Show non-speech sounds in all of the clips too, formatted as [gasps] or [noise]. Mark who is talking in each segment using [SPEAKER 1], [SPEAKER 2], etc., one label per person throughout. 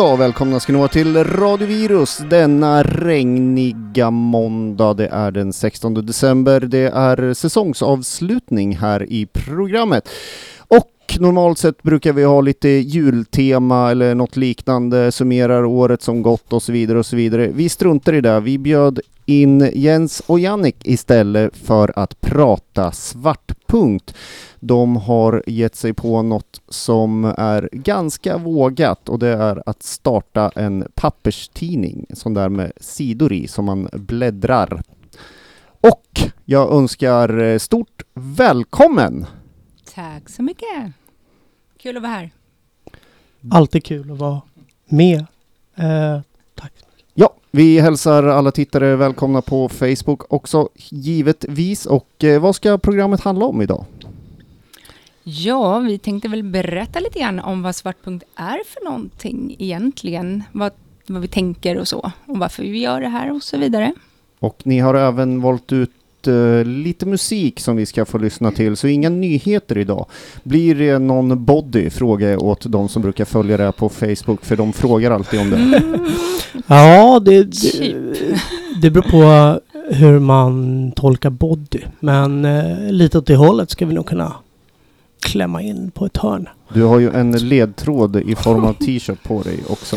[SPEAKER 1] Ja, välkomna ska ni vara till Radio Virus denna regniga måndag. Det är den 16 december. Det är säsongsavslutning här i programmet. Och normalt sett brukar vi ha lite jultema eller något liknande, summerar året som gått och så vidare och så vidare. Vi struntar i det. Vi bjöd in Jens och Jannik istället för att prata svartpunkt. De har gett sig på något som är ganska vågat och det är att starta en papperstidning, sån där med sidor i som man bläddrar. Och jag önskar stort välkommen!
[SPEAKER 2] Tack så mycket! Kul att vara här.
[SPEAKER 3] Alltid kul att vara med. Eh,
[SPEAKER 1] vi hälsar alla tittare välkomna på Facebook också givetvis. Och eh, vad ska programmet handla om idag?
[SPEAKER 2] Ja, vi tänkte väl berätta lite grann om vad Svartpunkt är för någonting egentligen. Vad, vad vi tänker och så. Och varför vi gör det här och så vidare.
[SPEAKER 1] Och ni har även valt ut lite musik som vi ska få lyssna till, så inga nyheter idag. Blir det någon body? Frågar jag åt de som brukar följa det här på Facebook, för de frågar alltid om det. Mm. [laughs]
[SPEAKER 3] Ja, det, det, det beror på hur man tolkar body, men uh, lite åt det hållet ska vi nog kunna klämma in på ett hörn.
[SPEAKER 1] Du har ju en ledtråd i form av t-shirt på dig också.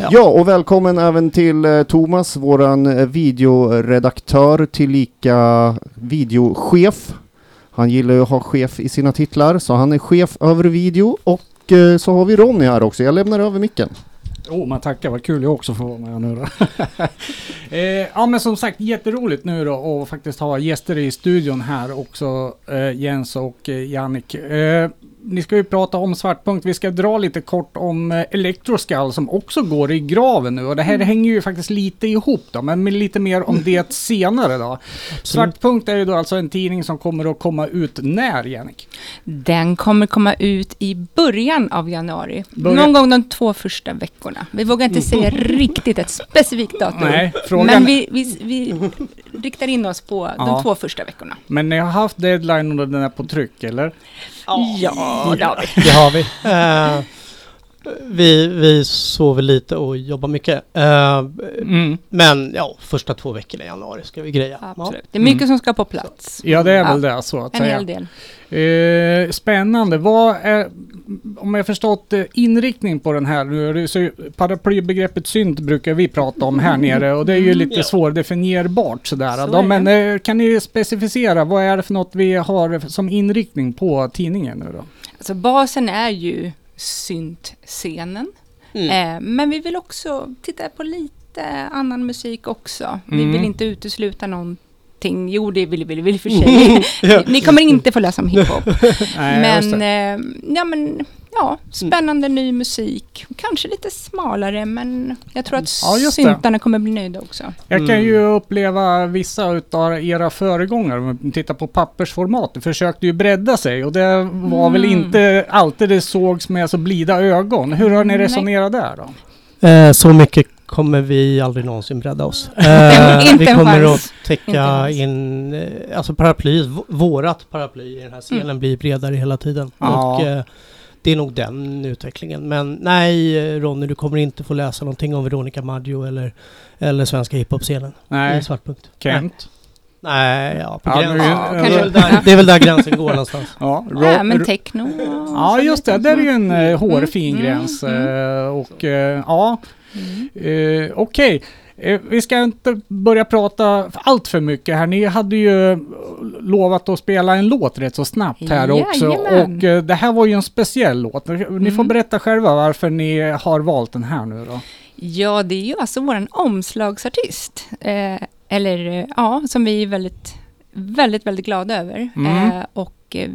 [SPEAKER 1] Ja. ja, och välkommen även till eh, Thomas, våran eh, videoredaktör tillika videochef. Han gillar ju att ha chef i sina titlar, så han är chef över video och eh, så har vi Ronny här också. Jag lämnar över micken.
[SPEAKER 4] Oh, man tackar, vad kul jag också får vara med nu då. [laughs] eh, ja men som sagt jätteroligt nu då och faktiskt ha gäster i studion här också, eh, Jens och eh, Jannik. Eh, ni ska ju prata om Svartpunkt. Vi ska dra lite kort om eh, Electroskull som också går i graven nu. Och det här mm. hänger ju faktiskt lite ihop då, men lite mer om det [laughs] senare då. Svartpunkt är ju då alltså en tidning som kommer att komma ut när, Jannik?
[SPEAKER 2] Den kommer komma ut i början av januari. Början. Någon gång de två första veckorna. Vi vågar inte säga mm. [laughs] riktigt ett specifikt datum. Nej, frågan... Men vi, vi, vi riktar in oss på ja. de två första veckorna.
[SPEAKER 4] Men ni har haft deadline och den är på tryck, eller?
[SPEAKER 2] Ja, det har vi.
[SPEAKER 3] Det har vi. Uh, vi, vi sover lite och jobbar mycket. Uh, mm. Men ja, första två veckorna i januari ska vi greja.
[SPEAKER 2] Absolut. Det är mycket mm. som ska på plats.
[SPEAKER 4] Ja, det är väl det så att
[SPEAKER 2] en
[SPEAKER 4] säga.
[SPEAKER 2] En hel
[SPEAKER 4] del. Uh, spännande. Vad är, om jag förstått inriktning på den här nu, så paraplybegreppet synt brukar vi prata om här nere och det är ju lite ja. svårdefinierbart sådär. Så då, men kan ni specificera, vad är det för något vi har som inriktning på tidningen nu då?
[SPEAKER 2] Alltså basen är ju syntscenen. Mm. Eh, men vi vill också titta på lite annan musik också. Vi mm. vill inte utesluta någonting. Jo, det vill vi, vill för sig. [laughs] ja. Ni kommer inte få läsa om hiphop. [laughs] men, eh, ja, men ja, spännande mm. ny musik. Kanske lite smalare, men jag tror att ja, syntarna kommer bli nöjda också.
[SPEAKER 4] Jag kan ju mm. uppleva vissa av era föregångare, om man tittar på pappersformat, försökte ju bredda sig och det var mm. väl inte alltid det sågs med så blida ögon. Hur har ni resonerat där då?
[SPEAKER 3] Eh, så mycket kommer vi aldrig någonsin bredda oss. [laughs] Eh, vi kommer att täcka in, eh, alltså paraplyet, vårat paraply i den här scenen mm. blir bredare hela tiden. Ja. Och, eh, det är nog den utvecklingen. Men nej Ronny, du kommer inte få läsa någonting om Veronica Maggio eller, eller svenska hiphop-scenen.
[SPEAKER 4] Nej.
[SPEAKER 3] I Svartpunkt.
[SPEAKER 4] Kent?
[SPEAKER 3] Nej, ja, på ja, gränsen. Ja, det, är väl där, det är väl där gränsen går någonstans.
[SPEAKER 2] Ja, ja men techno.
[SPEAKER 4] Ja, just det. Där är ju en uh, hårfin mm, gräns. Mm, uh, och uh, ja, mm. okej. Okay. Eh, vi ska inte börja prata allt för mycket här. Ni hade ju lovat att spela en låt rätt så snabbt här Jajamän. också. Och eh, det här var ju en speciell låt. Ni mm. får berätta själva varför ni har valt den här nu då.
[SPEAKER 2] Ja, det är ju alltså vår omslagsartist. Eh, eller ja, som vi är väldigt, väldigt, väldigt glada över. Mm. Eh, och eh,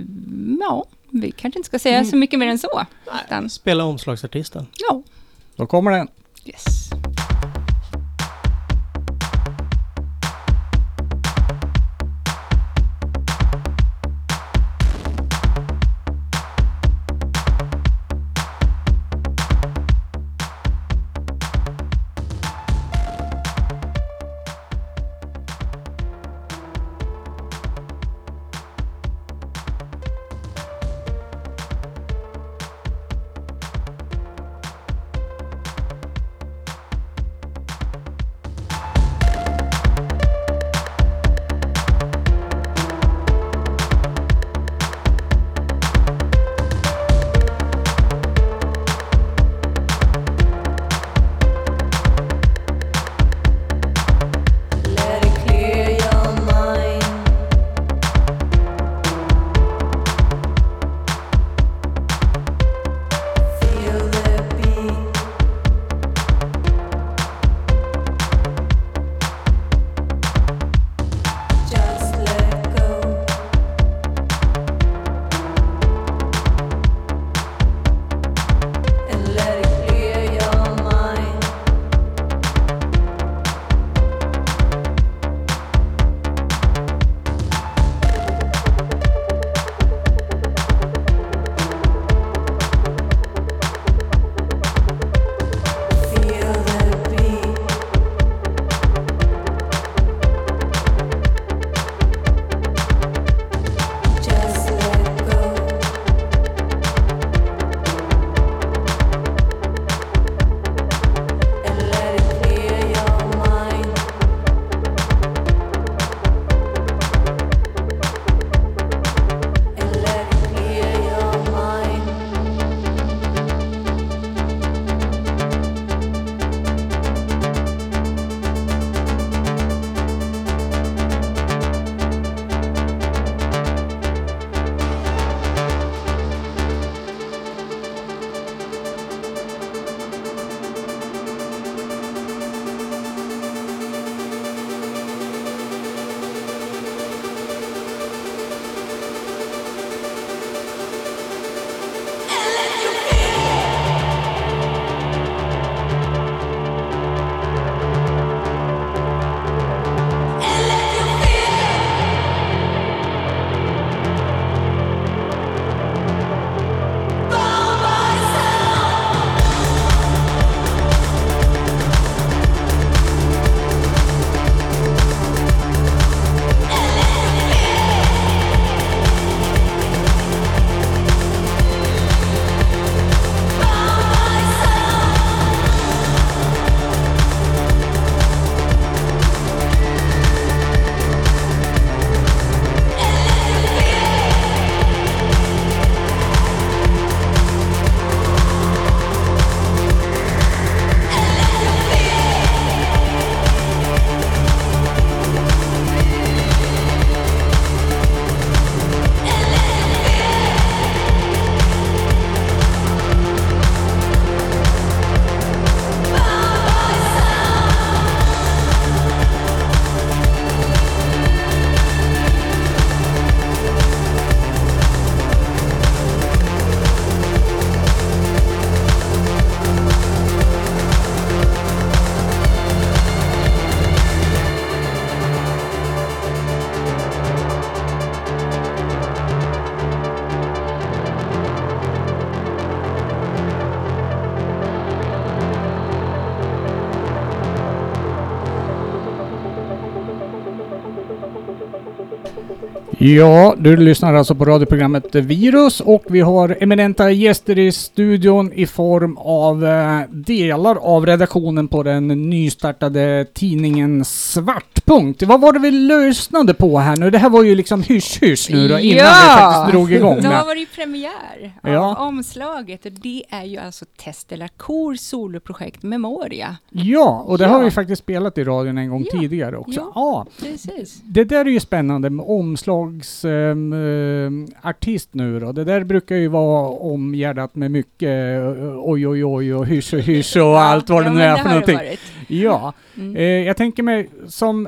[SPEAKER 2] ja, vi kanske inte ska säga mm. så mycket mer än så.
[SPEAKER 3] Nej, spela omslagsartisten.
[SPEAKER 2] Ja.
[SPEAKER 4] Då kommer den.
[SPEAKER 2] Yes.
[SPEAKER 4] Ja, du lyssnar alltså på radioprogrammet Virus och vi har eminenta gäster i studion i form av eh, delar av redaktionen på den nystartade tidningen Svartpunkt. Vad var det vi lyssnade på här nu? Det här var ju liksom hysch-hysch nu då innan
[SPEAKER 2] Ja!
[SPEAKER 4] vi faktiskt drog igång. Det.
[SPEAKER 2] var det ju premiär av
[SPEAKER 4] Ja.
[SPEAKER 2] omslaget och det är ju alltså Testela Kor soloprojekt Memoria.
[SPEAKER 4] Ja, och det
[SPEAKER 2] Ja.
[SPEAKER 4] har vi faktiskt spelat i radion en gång
[SPEAKER 2] Ja.
[SPEAKER 4] tidigare också.
[SPEAKER 2] Ja.
[SPEAKER 4] Ja.
[SPEAKER 2] Precis.
[SPEAKER 4] Det där är ju spännande med omslagsartist nu då. Det där brukar ju vara omgärdat med mycket eh, oj oj oj och hysch och hysch och [laughs] allt vad det nu är för någonting. Ja, [laughs]
[SPEAKER 2] Mm.
[SPEAKER 4] eh, jag tänker mig som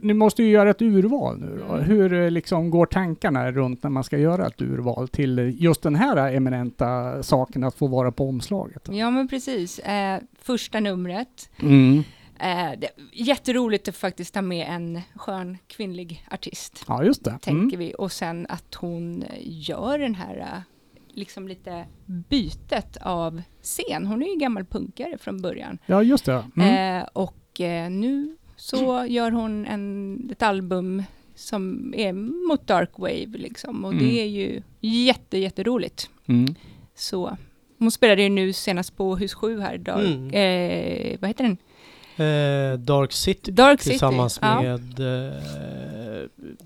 [SPEAKER 4] ni måste ju göra ett urval nu då.
[SPEAKER 2] Mm.
[SPEAKER 4] Hur eh, liksom går tankarna runt när man ska göra ett urval till just den här eminenta saken att få vara på omslaget?
[SPEAKER 2] Ja, men precis. Eh, första numret.
[SPEAKER 4] Mm.
[SPEAKER 2] Eh, det, jätteroligt att faktiskt ta med en skön kvinnlig artist,
[SPEAKER 4] Ja, just det.
[SPEAKER 2] tänker
[SPEAKER 4] Mm.
[SPEAKER 2] vi. Och sen att hon gör den här eh, liksom lite bytet av scen. Hon är ju gammal punkare från början.
[SPEAKER 4] Ja, just det. Mm.
[SPEAKER 2] Eh, och eh, nu så [clears throat] gör hon en, ett album som är mot dark wave liksom. Och
[SPEAKER 4] Mm.
[SPEAKER 2] det är ju jätte, jätteroligt.
[SPEAKER 4] Mm.
[SPEAKER 2] Så hon spelade ju nu senast på Hus 7 här, dark,
[SPEAKER 3] Mm.
[SPEAKER 2] eh, vad heter den?
[SPEAKER 3] Eh, Dark City
[SPEAKER 2] Dark City.
[SPEAKER 3] tillsammans
[SPEAKER 2] ja.
[SPEAKER 3] med eh,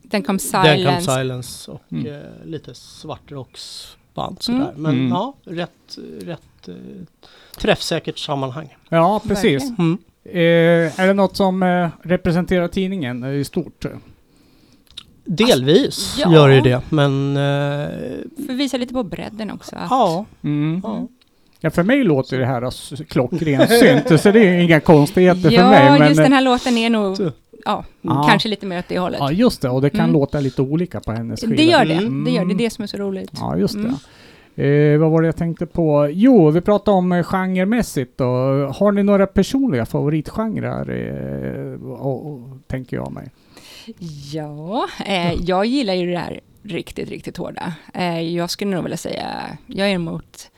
[SPEAKER 2] Den kom
[SPEAKER 3] Then Come
[SPEAKER 2] Silence.
[SPEAKER 3] Silence och
[SPEAKER 4] Mm.
[SPEAKER 3] eh, lite svartrocksband sådär.
[SPEAKER 2] Mm.
[SPEAKER 3] Men
[SPEAKER 4] Mm.
[SPEAKER 3] ja, rätt, rätt eh, träffsäkert sammanhang.
[SPEAKER 4] Ja, precis.
[SPEAKER 3] Mm.
[SPEAKER 4] Eh, är det något som eh, representerar tidningen i stort?
[SPEAKER 3] Delvis
[SPEAKER 2] Ja.
[SPEAKER 3] gör ju det, men eh,
[SPEAKER 2] För att visa lite på bredden också. att-
[SPEAKER 3] ja.
[SPEAKER 4] Mm.
[SPEAKER 3] ja.
[SPEAKER 4] Ja, för mig låter det här klockrent synt, så det är inga konstigheter
[SPEAKER 2] ja,
[SPEAKER 4] för mig. Men,
[SPEAKER 2] just den här låten är nog, ja,
[SPEAKER 4] Ja.
[SPEAKER 2] kanske lite mer åt det hållet.
[SPEAKER 4] Ja, just det. Och det kan
[SPEAKER 2] Mm.
[SPEAKER 4] låta lite olika på hennes skiva.
[SPEAKER 2] det gör det,
[SPEAKER 3] Mm.
[SPEAKER 2] det gör det. Det är det som är så roligt.
[SPEAKER 4] Ja, just det.
[SPEAKER 2] Mm.
[SPEAKER 4] Eh, vad var det jag tänkte på? Jo, vi pratade om eh, genremässigt då. Har ni några personliga favoritgenrer? Eh, och, och, tänker jag mig.
[SPEAKER 2] Ja, eh, jag gillar ju det här riktigt, riktigt hårda. Eh, jag skulle nog vilja säga, jag är emot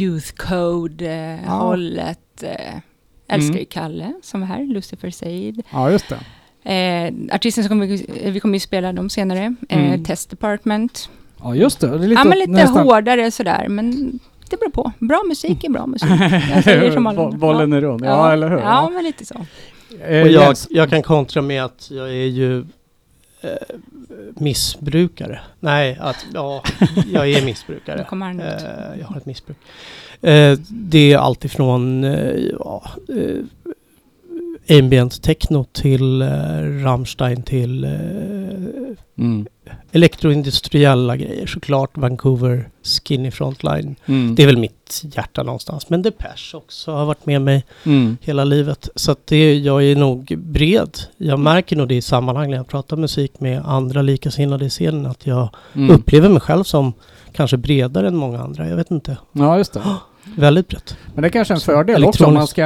[SPEAKER 2] Youth Code-hållet. Eh, älskar
[SPEAKER 4] Mm.
[SPEAKER 2] ju Kalle som är här, Lucifer Said.
[SPEAKER 4] Ja, just det.
[SPEAKER 2] Eh, artisten som kommer, vi kommer ju spela dem senare, eh,
[SPEAKER 4] Mm.
[SPEAKER 2] Test Department.
[SPEAKER 4] Ja, just det. det är lite,
[SPEAKER 2] ja, men lite
[SPEAKER 4] nästan-
[SPEAKER 2] hårdare sådär, men det beror på. Bra musik är bra musik. Jag säger som [laughs] alla.
[SPEAKER 4] Bollen är rund. Ja, eller hur?
[SPEAKER 2] Ja, men lite så.
[SPEAKER 4] Eh,
[SPEAKER 3] Och jag, jag kan kontra med att jag är ju eh, missbrukare. Nej, att ja, jag är missbrukare. Eh, jag har ett missbruk. Eh, det är alltifrån eh, ja, eh, ambient techno till eh, Rammstein till eh,
[SPEAKER 4] Mm.
[SPEAKER 3] Elektroindustriella grejer såklart. Vancouver, Skinny Frontline.
[SPEAKER 4] Mm.
[SPEAKER 3] Det är väl mitt hjärta någonstans. Men Depeche också har varit med mig
[SPEAKER 4] Mm.
[SPEAKER 3] hela livet. Så att det, jag är nog bred. Jag märker nog det i sammanhang när jag pratar musik med andra likasinnade i scenen att jag
[SPEAKER 4] Mm.
[SPEAKER 3] upplever mig själv som kanske bredare än många andra. Jag vet inte.
[SPEAKER 4] Ja, just det. [gasps]
[SPEAKER 3] Väldigt brett.
[SPEAKER 4] Men det är kanske är en fördel också om man ska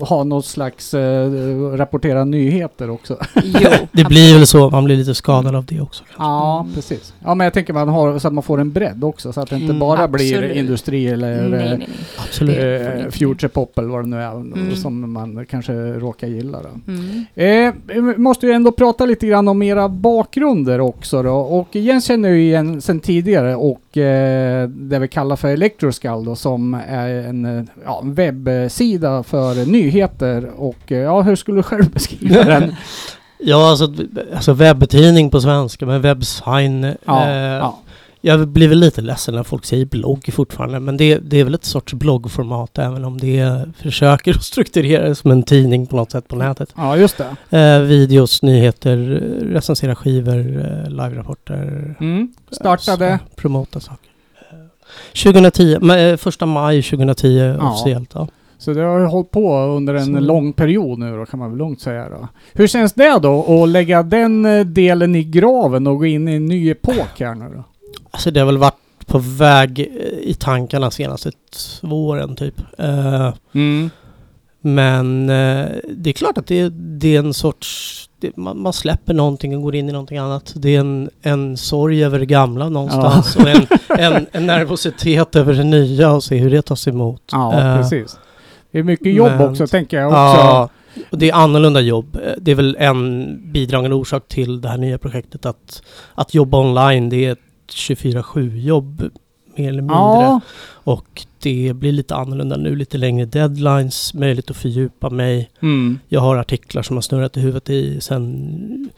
[SPEAKER 4] ha något slags eh, rapportera nyheter också. [laughs]
[SPEAKER 2] Jo, [laughs]
[SPEAKER 3] Det blir väl så, man blir lite skadad av det också. kanske.
[SPEAKER 4] Ja,
[SPEAKER 2] Mm.
[SPEAKER 4] precis. Ja, men jag tänker man har så att man får en bredd också så att det inte
[SPEAKER 3] Mm.
[SPEAKER 4] bara blir
[SPEAKER 2] Absolut.
[SPEAKER 4] industri eller
[SPEAKER 2] nej, nej,
[SPEAKER 4] eh,
[SPEAKER 2] nej.
[SPEAKER 3] Absolut.
[SPEAKER 4] Eh,
[SPEAKER 2] inte.
[SPEAKER 4] future pop eller vad det nu är
[SPEAKER 2] Mm.
[SPEAKER 4] som man kanske råkar gilla. Då.
[SPEAKER 2] Mm.
[SPEAKER 4] Eh, vi måste ju ändå prata lite grann om era bakgrunder också då. Och Jens känner ju igen sen tidigare och eh, det vi kallar för Electroskull då som är en eh, ja, en webbsida för nyheter och eh, ja, hur skulle du själv [laughs] beskriva den?
[SPEAKER 3] Ja, alltså, alltså webbtidning på svenska, men webbsign.
[SPEAKER 4] Ja,
[SPEAKER 3] eh,
[SPEAKER 4] ja.
[SPEAKER 3] Jag blir väl lite ledsen när folk säger blogg fortfarande, men det, det är väl ett sorts bloggformat även om det försöker att strukturera det som en tidning på något sätt på nätet.
[SPEAKER 4] ja, just det.
[SPEAKER 3] Eh, videos, nyheter, eh, recensera skivor, eh, live-rapporter.
[SPEAKER 4] Mm. Startade
[SPEAKER 3] Så, promota saker. Eh, 2010, ma- eh, första maj 2010 officiellt. Ja.
[SPEAKER 4] Så det har ju hållit på under en
[SPEAKER 3] Så-
[SPEAKER 4] lång period nu då kan man väl lugnt säga då. Hur känns det då att lägga den eh, delen i graven och gå in i en ny epok här nu då?
[SPEAKER 3] Alltså det har väl varit på väg eh, i tankarna senaste två åren typ. Eh, Men eh, det är klart att det, det är en sorts... Det, man, man släpper någonting och går in i någonting annat. Det är en, en sorg över det gamla någonstans och en, [laughs] en, en nervositet över det nya och se hur det tas emot.
[SPEAKER 4] Ja,
[SPEAKER 3] Eh,
[SPEAKER 4] precis. Det är mycket jobb
[SPEAKER 3] men-
[SPEAKER 4] också tänker jag också.
[SPEAKER 3] Ja, Och det är annorlunda jobb. Det är väl en bidragande orsak till det här nya projektet att, att jobba online. Det är ett 24-7 jobb mer eller mindre.
[SPEAKER 4] Ja,
[SPEAKER 3] Och det blir lite annorlunda nu, lite längre deadlines, möjlighet att fördjupa mig.
[SPEAKER 4] mm.
[SPEAKER 3] Jag har artiklar som har snurrat i huvudet i sedan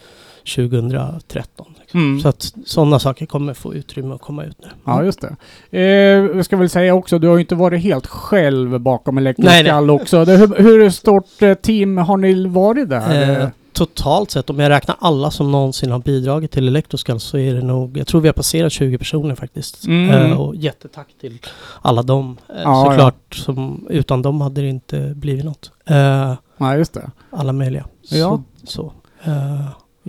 [SPEAKER 3] 2013. Liksom.
[SPEAKER 4] Mm.
[SPEAKER 3] Så att sådana saker kommer få utrymme att komma ut nu.
[SPEAKER 4] Ja, just det. Eh, jag ska väl säga också, du har ju inte varit helt själv bakom
[SPEAKER 3] Nej,
[SPEAKER 4] Elektroskall också. Det, hur, hur stort eh, team har ni varit där?
[SPEAKER 3] Eh, totalt sett, om jag räknar alla som någonsin har bidragit till Electroskull så är det nog, jag tror vi har passerat 20 personer faktiskt.
[SPEAKER 4] Mm.
[SPEAKER 3] Eh, och jättetack till alla dem. Eh,
[SPEAKER 4] Ja,
[SPEAKER 3] såklart, Som, utan dem hade det inte blivit något. Eh,
[SPEAKER 4] ja, just det.
[SPEAKER 3] alla möjliga.
[SPEAKER 4] Ja.
[SPEAKER 3] Så, så.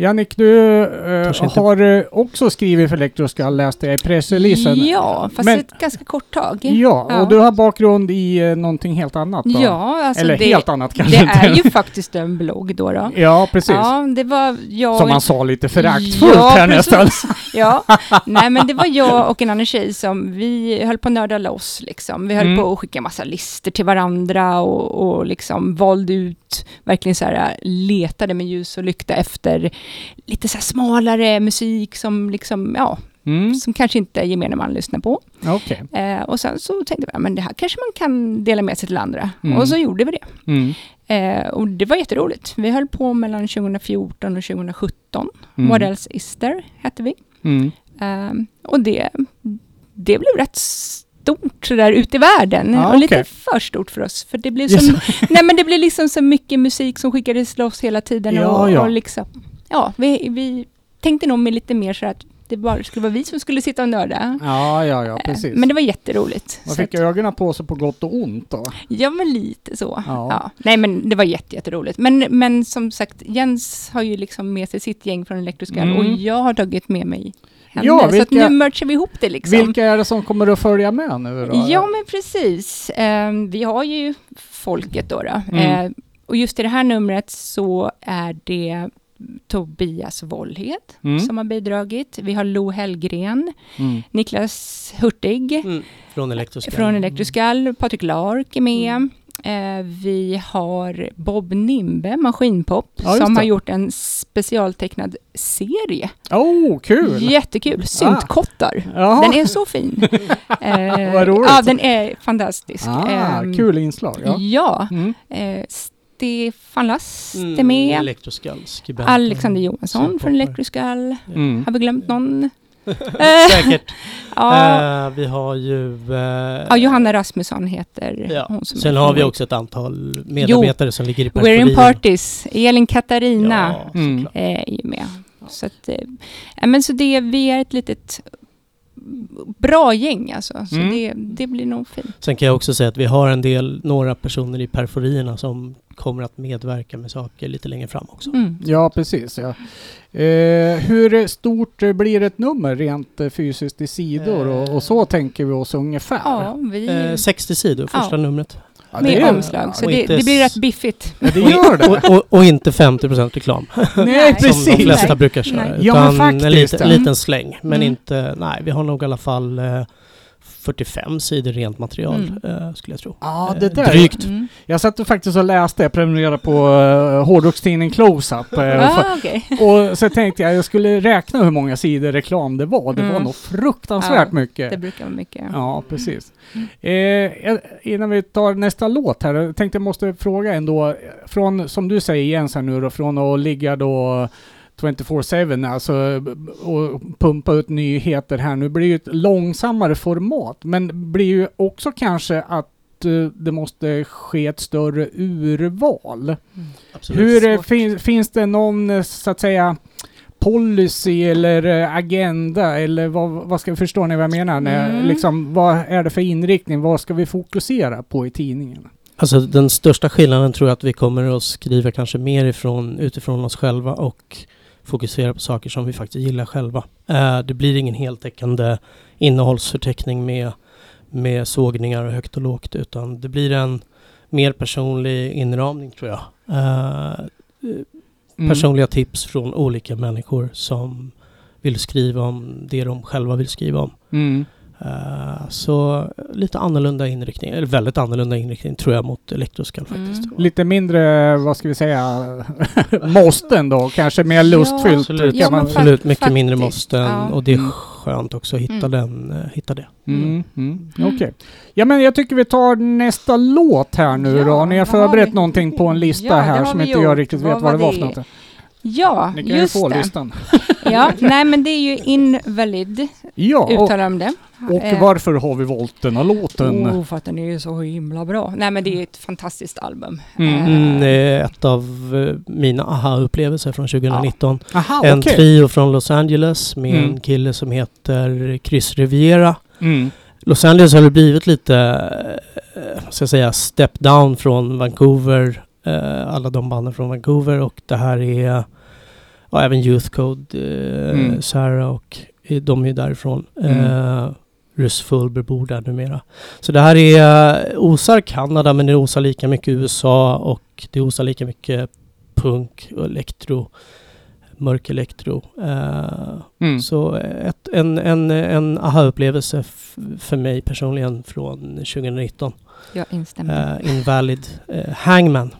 [SPEAKER 4] Jannik, du eh, har eh, också skrivit för Elektroskall, läste jag i pressreleasen.
[SPEAKER 2] Ja, fast
[SPEAKER 4] Men-
[SPEAKER 2] ett ganska kort tag.
[SPEAKER 4] Ja,
[SPEAKER 2] Ja.
[SPEAKER 4] och du har bakgrund i eh, någonting helt annat då?
[SPEAKER 2] Ja, alltså
[SPEAKER 4] Eller
[SPEAKER 2] det,
[SPEAKER 4] helt annat kanske
[SPEAKER 2] det
[SPEAKER 4] inte.
[SPEAKER 2] är ju faktiskt en blogg då. då.
[SPEAKER 4] Ja, precis.
[SPEAKER 2] Ja, det var jag...
[SPEAKER 4] Som man sa lite föraktfullt
[SPEAKER 2] Ja,
[SPEAKER 4] här
[SPEAKER 2] precis.
[SPEAKER 4] nästan. [laughs]
[SPEAKER 2] Ja, nej men det var jag och en annan tjej som vi höll på att nörda loss liksom. Vi höll
[SPEAKER 4] Mm.
[SPEAKER 2] på att skicka massa lister till varandra och, och liksom valde ut, verkligen så här letade med ljus och lykta efter lite så smalare musik som liksom, ja,
[SPEAKER 4] Mm,
[SPEAKER 2] som kanske inte gemene man lyssnar på.
[SPEAKER 4] okej.
[SPEAKER 2] Eh, och sen så tänkte vi, men det här kanske man kan dela med sig till andra.
[SPEAKER 4] Mm.
[SPEAKER 2] Och så gjorde vi det.
[SPEAKER 4] Mm.
[SPEAKER 2] Eh, och det var jätteroligt. Vi höll på mellan 2014 och 2017.
[SPEAKER 4] Mm.
[SPEAKER 2] What else is there, hette vi.
[SPEAKER 4] Mm.
[SPEAKER 2] Ehm, och det, det blev rätt stort sådär ute i världen.
[SPEAKER 4] Ja,
[SPEAKER 2] och lite
[SPEAKER 4] okej.
[SPEAKER 2] för stort för oss. För det blev, som, [laughs] nej, men det blev liksom så mycket musik som skickades loss hela tiden.
[SPEAKER 4] Ja,
[SPEAKER 2] och,
[SPEAKER 4] ja.
[SPEAKER 2] och liksom, ja, vi, vi tänkte nog med lite mer så att det bara skulle vara vi som skulle sitta och nörda.
[SPEAKER 4] Ja, ja, ja,
[SPEAKER 2] Eh,
[SPEAKER 4] precis.
[SPEAKER 2] Men det var jätteroligt.
[SPEAKER 4] Man fick
[SPEAKER 2] att-
[SPEAKER 4] ögonen på sig på gott och ont då.
[SPEAKER 2] Ja, men lite så.
[SPEAKER 4] Ja.
[SPEAKER 2] Ja. Nej, men det var jätte, jätteroligt. Men, men som sagt, Jens har ju liksom med sig sitt gäng från Elektroskall
[SPEAKER 4] Mm.
[SPEAKER 2] och jag har tagit med mig henne.
[SPEAKER 4] Ja,
[SPEAKER 2] så att
[SPEAKER 4] vilka-
[SPEAKER 2] nu merchar vi ihop det liksom.
[SPEAKER 4] Vilka är det som kommer att följa med nu då?
[SPEAKER 2] Ja, men precis. Eh, vi har ju folket då. då.
[SPEAKER 4] Mm.
[SPEAKER 2] Eh, och just i det här numret så är det Tobias Wollhed
[SPEAKER 4] Mm.
[SPEAKER 2] som har bidragit. Vi har Lo Hellgren,
[SPEAKER 4] Mm.
[SPEAKER 2] Niklas Hurtig
[SPEAKER 3] mm, från Electroskull.
[SPEAKER 2] från Electroskall, Patrik Lark är med. Eh, vi har Bob Nimbe, Maskinpop,
[SPEAKER 4] Ja,
[SPEAKER 2] som har gjort en specialtecknad serie.
[SPEAKER 4] Oh, kul!
[SPEAKER 2] Jättekul! Syntkottar.
[SPEAKER 4] Jaha.
[SPEAKER 2] Den är så fin. [laughs] Eh,
[SPEAKER 4] Vad roligt.
[SPEAKER 2] Ja, den är fantastisk.
[SPEAKER 4] Ah,
[SPEAKER 2] Ehm,
[SPEAKER 4] kul inslag. Ja.
[SPEAKER 2] Ja.
[SPEAKER 4] Mm.
[SPEAKER 2] Eh, Stefan Last är
[SPEAKER 3] Mm,
[SPEAKER 2] med.
[SPEAKER 3] Electroskull, skribent.
[SPEAKER 2] Alexander Johansson från. Electroskall.
[SPEAKER 4] Mm.
[SPEAKER 2] Har vi glömt någon? Eh,
[SPEAKER 3] Säkert. [laughs]
[SPEAKER 2] ja.
[SPEAKER 3] Eh, vi har ju... eh,
[SPEAKER 2] ja, Johanna Rasmusson heter
[SPEAKER 3] ja.
[SPEAKER 2] hon som
[SPEAKER 3] Sen har vi också ett antal medarbetare som ligger i
[SPEAKER 2] We're in. Parties. Elin Katarina
[SPEAKER 3] Ja,
[SPEAKER 2] är ju med. Så att, men så det, vi är ett litet bra gäng alltså. Så
[SPEAKER 4] Mm.
[SPEAKER 2] det, det blir nog fint.
[SPEAKER 3] Sen kan jag också säga att vi har en del, några personer i periferierna som kommer att medverka med saker lite längre fram också.
[SPEAKER 2] Mm.
[SPEAKER 4] Ja, precis. Ja. Eh, hur stort eh, blir ett nummer rent eh, fysiskt i sidor och, och så tänker vi oss ungefär?
[SPEAKER 2] Ja, vi...
[SPEAKER 3] Eh, 60 sidor, första
[SPEAKER 2] Ja.
[SPEAKER 3] numret.
[SPEAKER 4] Ja, det
[SPEAKER 2] med
[SPEAKER 4] är-
[SPEAKER 2] omslag. Så det, det blir rätt biffigt.
[SPEAKER 4] Ja, det gör det.
[SPEAKER 3] Och, och, och inte 50% reklam, [laughs]
[SPEAKER 4] Nej,
[SPEAKER 3] som
[SPEAKER 4] precis.
[SPEAKER 3] de flesta
[SPEAKER 2] Nej.
[SPEAKER 3] brukar köra.
[SPEAKER 2] Nej.
[SPEAKER 4] Ja, men
[SPEAKER 3] Utan
[SPEAKER 4] faktiskt,
[SPEAKER 3] en liten, liten släng. Men
[SPEAKER 2] Mm.
[SPEAKER 3] inte, nej, vi har nog i alla fall eh, 45 sidor rent material, eh, skulle jag tro.
[SPEAKER 4] Ja,
[SPEAKER 3] Eh,
[SPEAKER 4] det där.
[SPEAKER 3] Drygt.
[SPEAKER 2] Mm.
[SPEAKER 4] Jag satt och faktiskt och läste, jag prenumererade på uh, hårdrockstidningen Close-Up.
[SPEAKER 2] Ah, okej. [laughs]
[SPEAKER 4] och så tänkte jag jag skulle räkna hur många sidor reklam det var. Det var
[SPEAKER 2] Mm.
[SPEAKER 4] nog fruktansvärt
[SPEAKER 2] Ja,
[SPEAKER 4] mycket.
[SPEAKER 2] Det brukar vara mycket.
[SPEAKER 4] Ja, precis. Eh, innan vi tar nästa låt här, jag tänkte jag måste fråga ändå, från, som du säger Jens här nu då, från att ligga då 24-7 alltså och pumpa ut nyheter här nu blir ju ett långsammare format, men blir ju också kanske att eh, det måste ske ett större urval.
[SPEAKER 3] Absolut.
[SPEAKER 4] Hur eh, fin, finns det någon eh, så att säga policy eller agenda eller vad, vad ska förstår ni vad jag menar? När,
[SPEAKER 2] Mm.
[SPEAKER 4] liksom, vad är det för inriktning? Vad ska vi fokusera på i tidningen?
[SPEAKER 3] Alltså den största skillnaden tror jag att vi kommer att skriva kanske mer ifrån, utifrån oss själva och fokusera på saker som vi faktiskt gillar själva. Eh, det blir ingen heltäckande innehållsförteckning med, med sågningar och högt och lågt utan det blir en mer personlig inramning tror jag. Eh,
[SPEAKER 4] Mm.
[SPEAKER 3] personliga tips från olika människor som vill skriva om det de själva vill skriva om.
[SPEAKER 4] Mm.
[SPEAKER 3] Uh, så lite annorlunda inriktning, eller väldigt annorlunda inriktning tror jag mot Electroskull faktiskt.
[SPEAKER 4] Mm. Lite mindre, vad ska vi säga, [laughs] måsten då? Kanske mer lustfyllt? Ja,
[SPEAKER 3] absolut, ja, man, absolut mycket faktiskt. mindre måsten ja. och det är mm. skönt också att hitta, mm. den, uh, hitta det.
[SPEAKER 4] Mm. mm. mm. Okej. Okay. Ja men jag tycker vi tar nästa låt här nu ja, då. Ni har förberett vi... någonting på en lista här som inte gjort. jag riktigt vet vad, vad det var för något.
[SPEAKER 2] Ja,
[SPEAKER 4] Ni kan
[SPEAKER 2] just
[SPEAKER 4] ju få
[SPEAKER 2] det.
[SPEAKER 4] listan.
[SPEAKER 2] ja, [laughs] nej men det är ju Invalid, ja, uttalar de det.
[SPEAKER 4] Och eh. varför har vi valt den här låten?
[SPEAKER 2] Oh, för att den är så himla bra. Nej men det är ett fantastiskt album.
[SPEAKER 3] Mm. Eh. Mm, det är ett av eh, mina aha-upplevelser från 2019. Ja. Aha, en okay. trio från Los Angeles med mm. en kille som heter Chris Riviera. Mm. Los Angeles har blivit lite, eh, ska jag säga, step down från Vancouver. Alla de banden från Vancouver och det här är och även Youth Code, eh, mm. Sarah och de är därifrån. Mm. Eh, Russ Fulber bor där numera. Så det här är, osar Kanada men det osar lika mycket USA och det osar lika mycket punk och elektro, mörk elektro. Uh, mm. Så ett, en, en, en aha-upplevelse för mig personligen från 2019.
[SPEAKER 2] Jag instämmer.
[SPEAKER 3] Uh, Invalid uh, Hangman.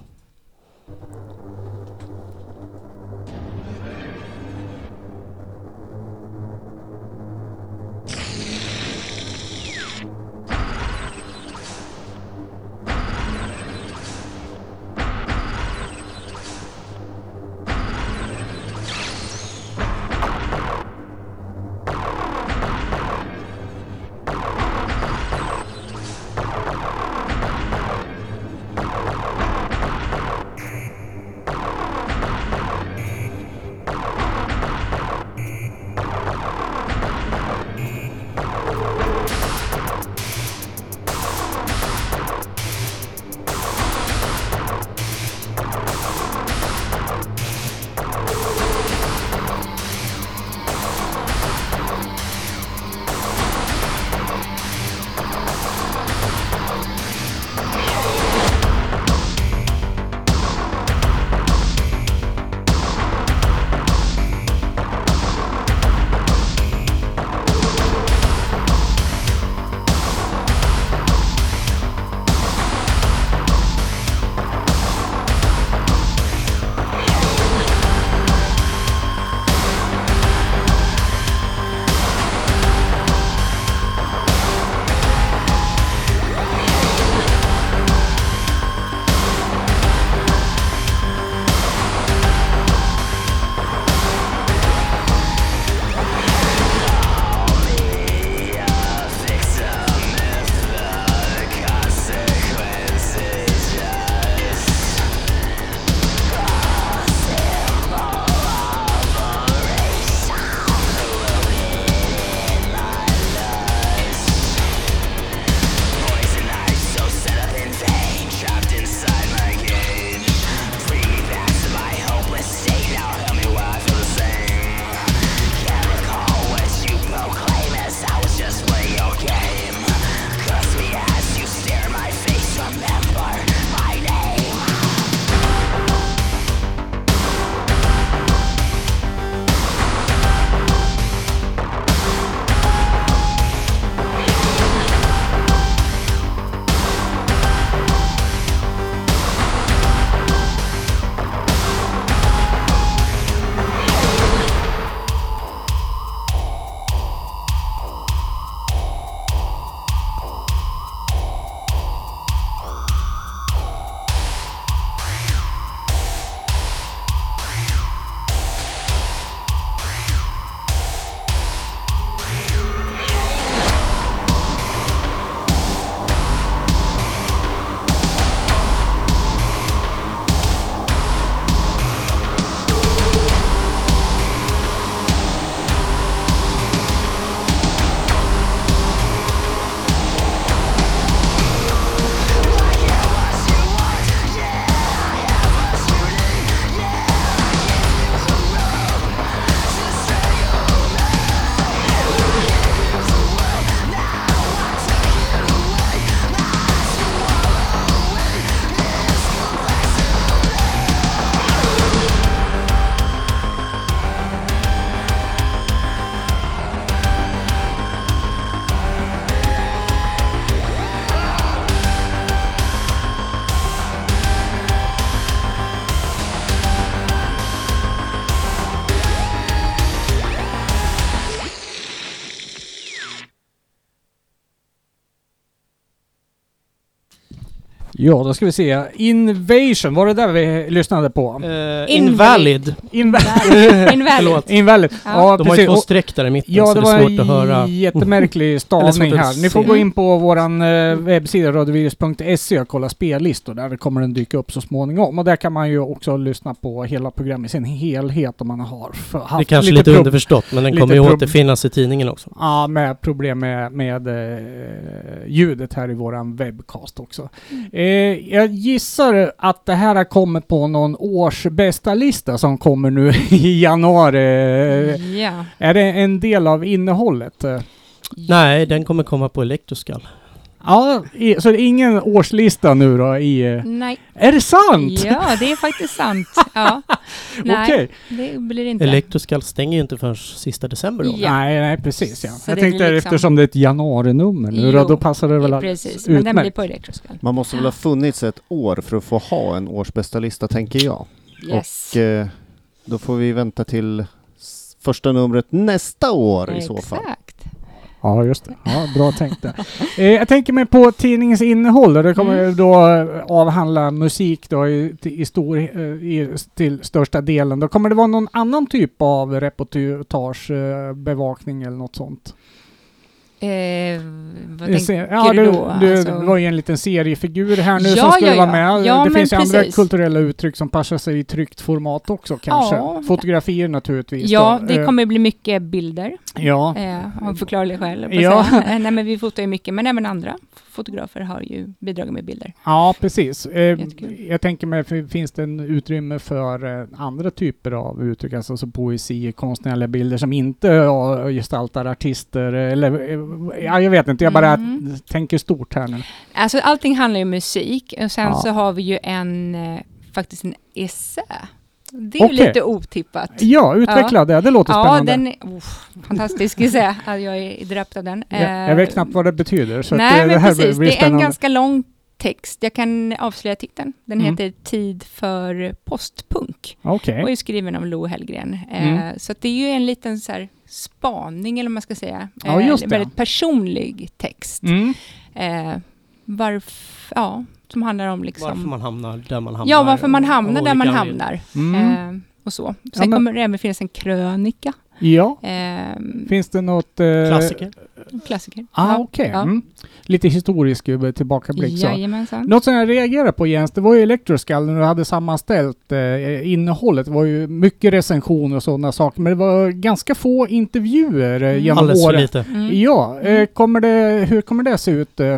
[SPEAKER 4] Ja, då ska vi se. Invasion, var det där vi lyssnade på?
[SPEAKER 3] Uh, invalid. [laughs]
[SPEAKER 4] Invalid.
[SPEAKER 2] Invalid.
[SPEAKER 4] Invalid.
[SPEAKER 2] Ja.
[SPEAKER 4] Ja,
[SPEAKER 3] De har ju två streck där i mitten
[SPEAKER 4] Ja,
[SPEAKER 3] så
[SPEAKER 4] det
[SPEAKER 3] det är
[SPEAKER 4] var
[SPEAKER 3] svårt att höra.
[SPEAKER 4] en jättemärklig [laughs] stavning här. Ni får gå in på våran eh, webbsida radiovirus.se och kolla spellistor. Där kommer den dyka upp så småningom. Och där kan man ju också lyssna på hela programmet i sin helhet om man har haft
[SPEAKER 3] Det är kanske lite,
[SPEAKER 4] pro-
[SPEAKER 3] underförstått men den
[SPEAKER 4] lite
[SPEAKER 3] kommer ju återfinnas i tidningen också.
[SPEAKER 4] Ja, med problem med, med eh, ljudet här i våran webcast också. Eh, jag gissar att det här kommer på någon årsbästa lista som kommer nu [laughs] i januari.
[SPEAKER 2] Ja.
[SPEAKER 4] Är det en del av innehållet? Eh,
[SPEAKER 3] Nej, den kommer komma på Electroskull.
[SPEAKER 4] Ja, i, så det är ingen årslista nu då i...
[SPEAKER 2] Nej.
[SPEAKER 4] Är det sant?
[SPEAKER 2] Ja, det är faktiskt sant. [laughs] Ja. Nej,
[SPEAKER 4] Okej.
[SPEAKER 2] det blir inte.
[SPEAKER 3] Electroskull stänger ju inte förrän sista december då.
[SPEAKER 2] Ja.
[SPEAKER 4] Nej, nej precis ja.
[SPEAKER 2] Så
[SPEAKER 4] jag
[SPEAKER 2] det
[SPEAKER 4] tänkte
[SPEAKER 2] blir liksom-
[SPEAKER 4] eftersom det är ett januarinummer nu då,
[SPEAKER 2] Jo,
[SPEAKER 4] då passar det väl
[SPEAKER 2] Precis, men den blir
[SPEAKER 4] utmärkt.
[SPEAKER 2] på Electroskull.
[SPEAKER 1] Man måste väl ha funnits ett år för att få ha en årsbästa lista, tänker jag.
[SPEAKER 2] Yes.
[SPEAKER 1] Och eh, då får vi vänta till första numret nästa år i så fall.
[SPEAKER 4] Ja, just det. Ja, bra tänkt där. eh, Jag tänker mig på tidningens innehåll. och Det kommer
[SPEAKER 2] Mm.
[SPEAKER 4] då eh, avhandla musik då i, i stor, eh, i, till största delen. Då kommer det vara någon annan typ av reportage, eh, eller något sånt?
[SPEAKER 2] Eh, vad
[SPEAKER 4] Jag
[SPEAKER 2] tänker
[SPEAKER 4] ja,
[SPEAKER 2] du
[SPEAKER 4] du,
[SPEAKER 2] då?
[SPEAKER 4] du
[SPEAKER 2] Alltså-
[SPEAKER 4] var ju en liten seriefigur här nu
[SPEAKER 2] Ja,
[SPEAKER 4] som skulle
[SPEAKER 2] ja,
[SPEAKER 4] vara med.
[SPEAKER 2] Ja,
[SPEAKER 4] det finns ju andra kulturella uttryck som passar sig i tryckt format också kanske.
[SPEAKER 2] Ja.
[SPEAKER 4] Fotografier naturligtvis.
[SPEAKER 2] Ja,
[SPEAKER 4] då.
[SPEAKER 2] det
[SPEAKER 4] Eh,
[SPEAKER 2] kommer bli mycket bilder.
[SPEAKER 4] Ja,
[SPEAKER 2] Eh, av förklarliga skäl.
[SPEAKER 4] Ja. [laughs]
[SPEAKER 2] Nej, men vi fotar ju mycket, men även andra fotografer har ju bidragit med bilder.
[SPEAKER 4] ja precis. Eh,
[SPEAKER 2] Jättekul.
[SPEAKER 4] jag tänker mig, finns det en utrymme för eh, andra typer av uttryck, alltså så poesi, konstnärliga bilder som inte ja, gestaltar artister eller, eh, ja jag vet inte, jag bara
[SPEAKER 2] Mm.
[SPEAKER 4] tänker stort här nu.
[SPEAKER 2] Alltså allting handlar ju om musik och sen
[SPEAKER 4] Ja.
[SPEAKER 2] så har vi ju en, faktiskt en essä. Det är ju
[SPEAKER 4] Okej.
[SPEAKER 2] lite otippat.
[SPEAKER 4] Ja, utveckla det, det låter
[SPEAKER 2] Ja,
[SPEAKER 4] spännande.
[SPEAKER 2] den är oh, fantastisk. Ska jag. Ja, Jag är dräpt av den.
[SPEAKER 4] jag, jag
[SPEAKER 2] Eh,
[SPEAKER 4] vet knappt vad det betyder. Så att
[SPEAKER 2] Nej,
[SPEAKER 4] det, det
[SPEAKER 2] men
[SPEAKER 4] här
[SPEAKER 2] precis. Det är en ganska lång text. Jag kan avslöja titeln. Den
[SPEAKER 4] Mm.
[SPEAKER 2] heter Tid för postpunk
[SPEAKER 4] Okej.
[SPEAKER 2] och är skriven av Lo Hellgren.
[SPEAKER 4] Mm.
[SPEAKER 2] Eh, så att det är ju en liten så här spaning, eller vad man ska säga.
[SPEAKER 4] Ja, just
[SPEAKER 2] en
[SPEAKER 4] det.
[SPEAKER 2] väldigt personlig text.
[SPEAKER 4] Mm.
[SPEAKER 2] Eh, varf, ja, som handlar om liksom...
[SPEAKER 3] Varför man hamnar där man hamnar.
[SPEAKER 2] ja, varför man
[SPEAKER 3] och-
[SPEAKER 2] hamnar där man hamnar.
[SPEAKER 4] Mm.
[SPEAKER 2] Eh, och så. Sen
[SPEAKER 4] Ja, men-
[SPEAKER 2] kommer det även finnas en krönika.
[SPEAKER 4] Ja,
[SPEAKER 2] Eh,
[SPEAKER 4] finns det något... Eh,
[SPEAKER 3] Klassiker.
[SPEAKER 2] klassiker.
[SPEAKER 4] Ah,
[SPEAKER 2] Ja,
[SPEAKER 4] okej.
[SPEAKER 2] ja.
[SPEAKER 4] Mm. Lite historisk eh, tillbakablick så. Något som jag reagerade på Jens, det var ju Electroskull när du hade sammanställt eh, innehållet. Det var ju mycket recensioner och sådana saker, men det var ganska få intervjuer eh,
[SPEAKER 2] Mm.
[SPEAKER 4] genom
[SPEAKER 3] Alldeles för
[SPEAKER 4] åren.
[SPEAKER 3] lite.
[SPEAKER 2] Mm.
[SPEAKER 4] Ja, eh, kommer det, hur kommer det se ut? Eh,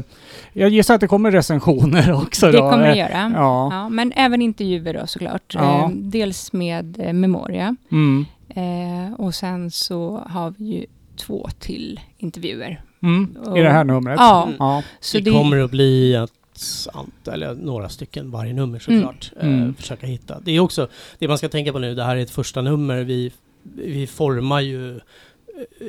[SPEAKER 4] jag gissar att det kommer recensioner [laughs] också
[SPEAKER 2] Det
[SPEAKER 4] då.
[SPEAKER 2] kommer det göra.
[SPEAKER 4] Ja.
[SPEAKER 2] Ja, men även intervjuer då såklart.
[SPEAKER 4] Ja.
[SPEAKER 2] Dels med Memoria
[SPEAKER 4] Mm.
[SPEAKER 2] Eh, och sen så har vi ju två till intervjuer.
[SPEAKER 4] Mm. I det här numret?
[SPEAKER 2] Ja,
[SPEAKER 4] ja.
[SPEAKER 2] så
[SPEAKER 3] det,
[SPEAKER 2] det,
[SPEAKER 3] kommer att bli ett ant, eller några stycken varje nummer såklart.
[SPEAKER 4] Mm.
[SPEAKER 3] Eh,
[SPEAKER 4] Mm.
[SPEAKER 3] försöka hitta. Det är också det man ska tänka på nu. Det här är ett första nummer. Vi, vi formar ju eh,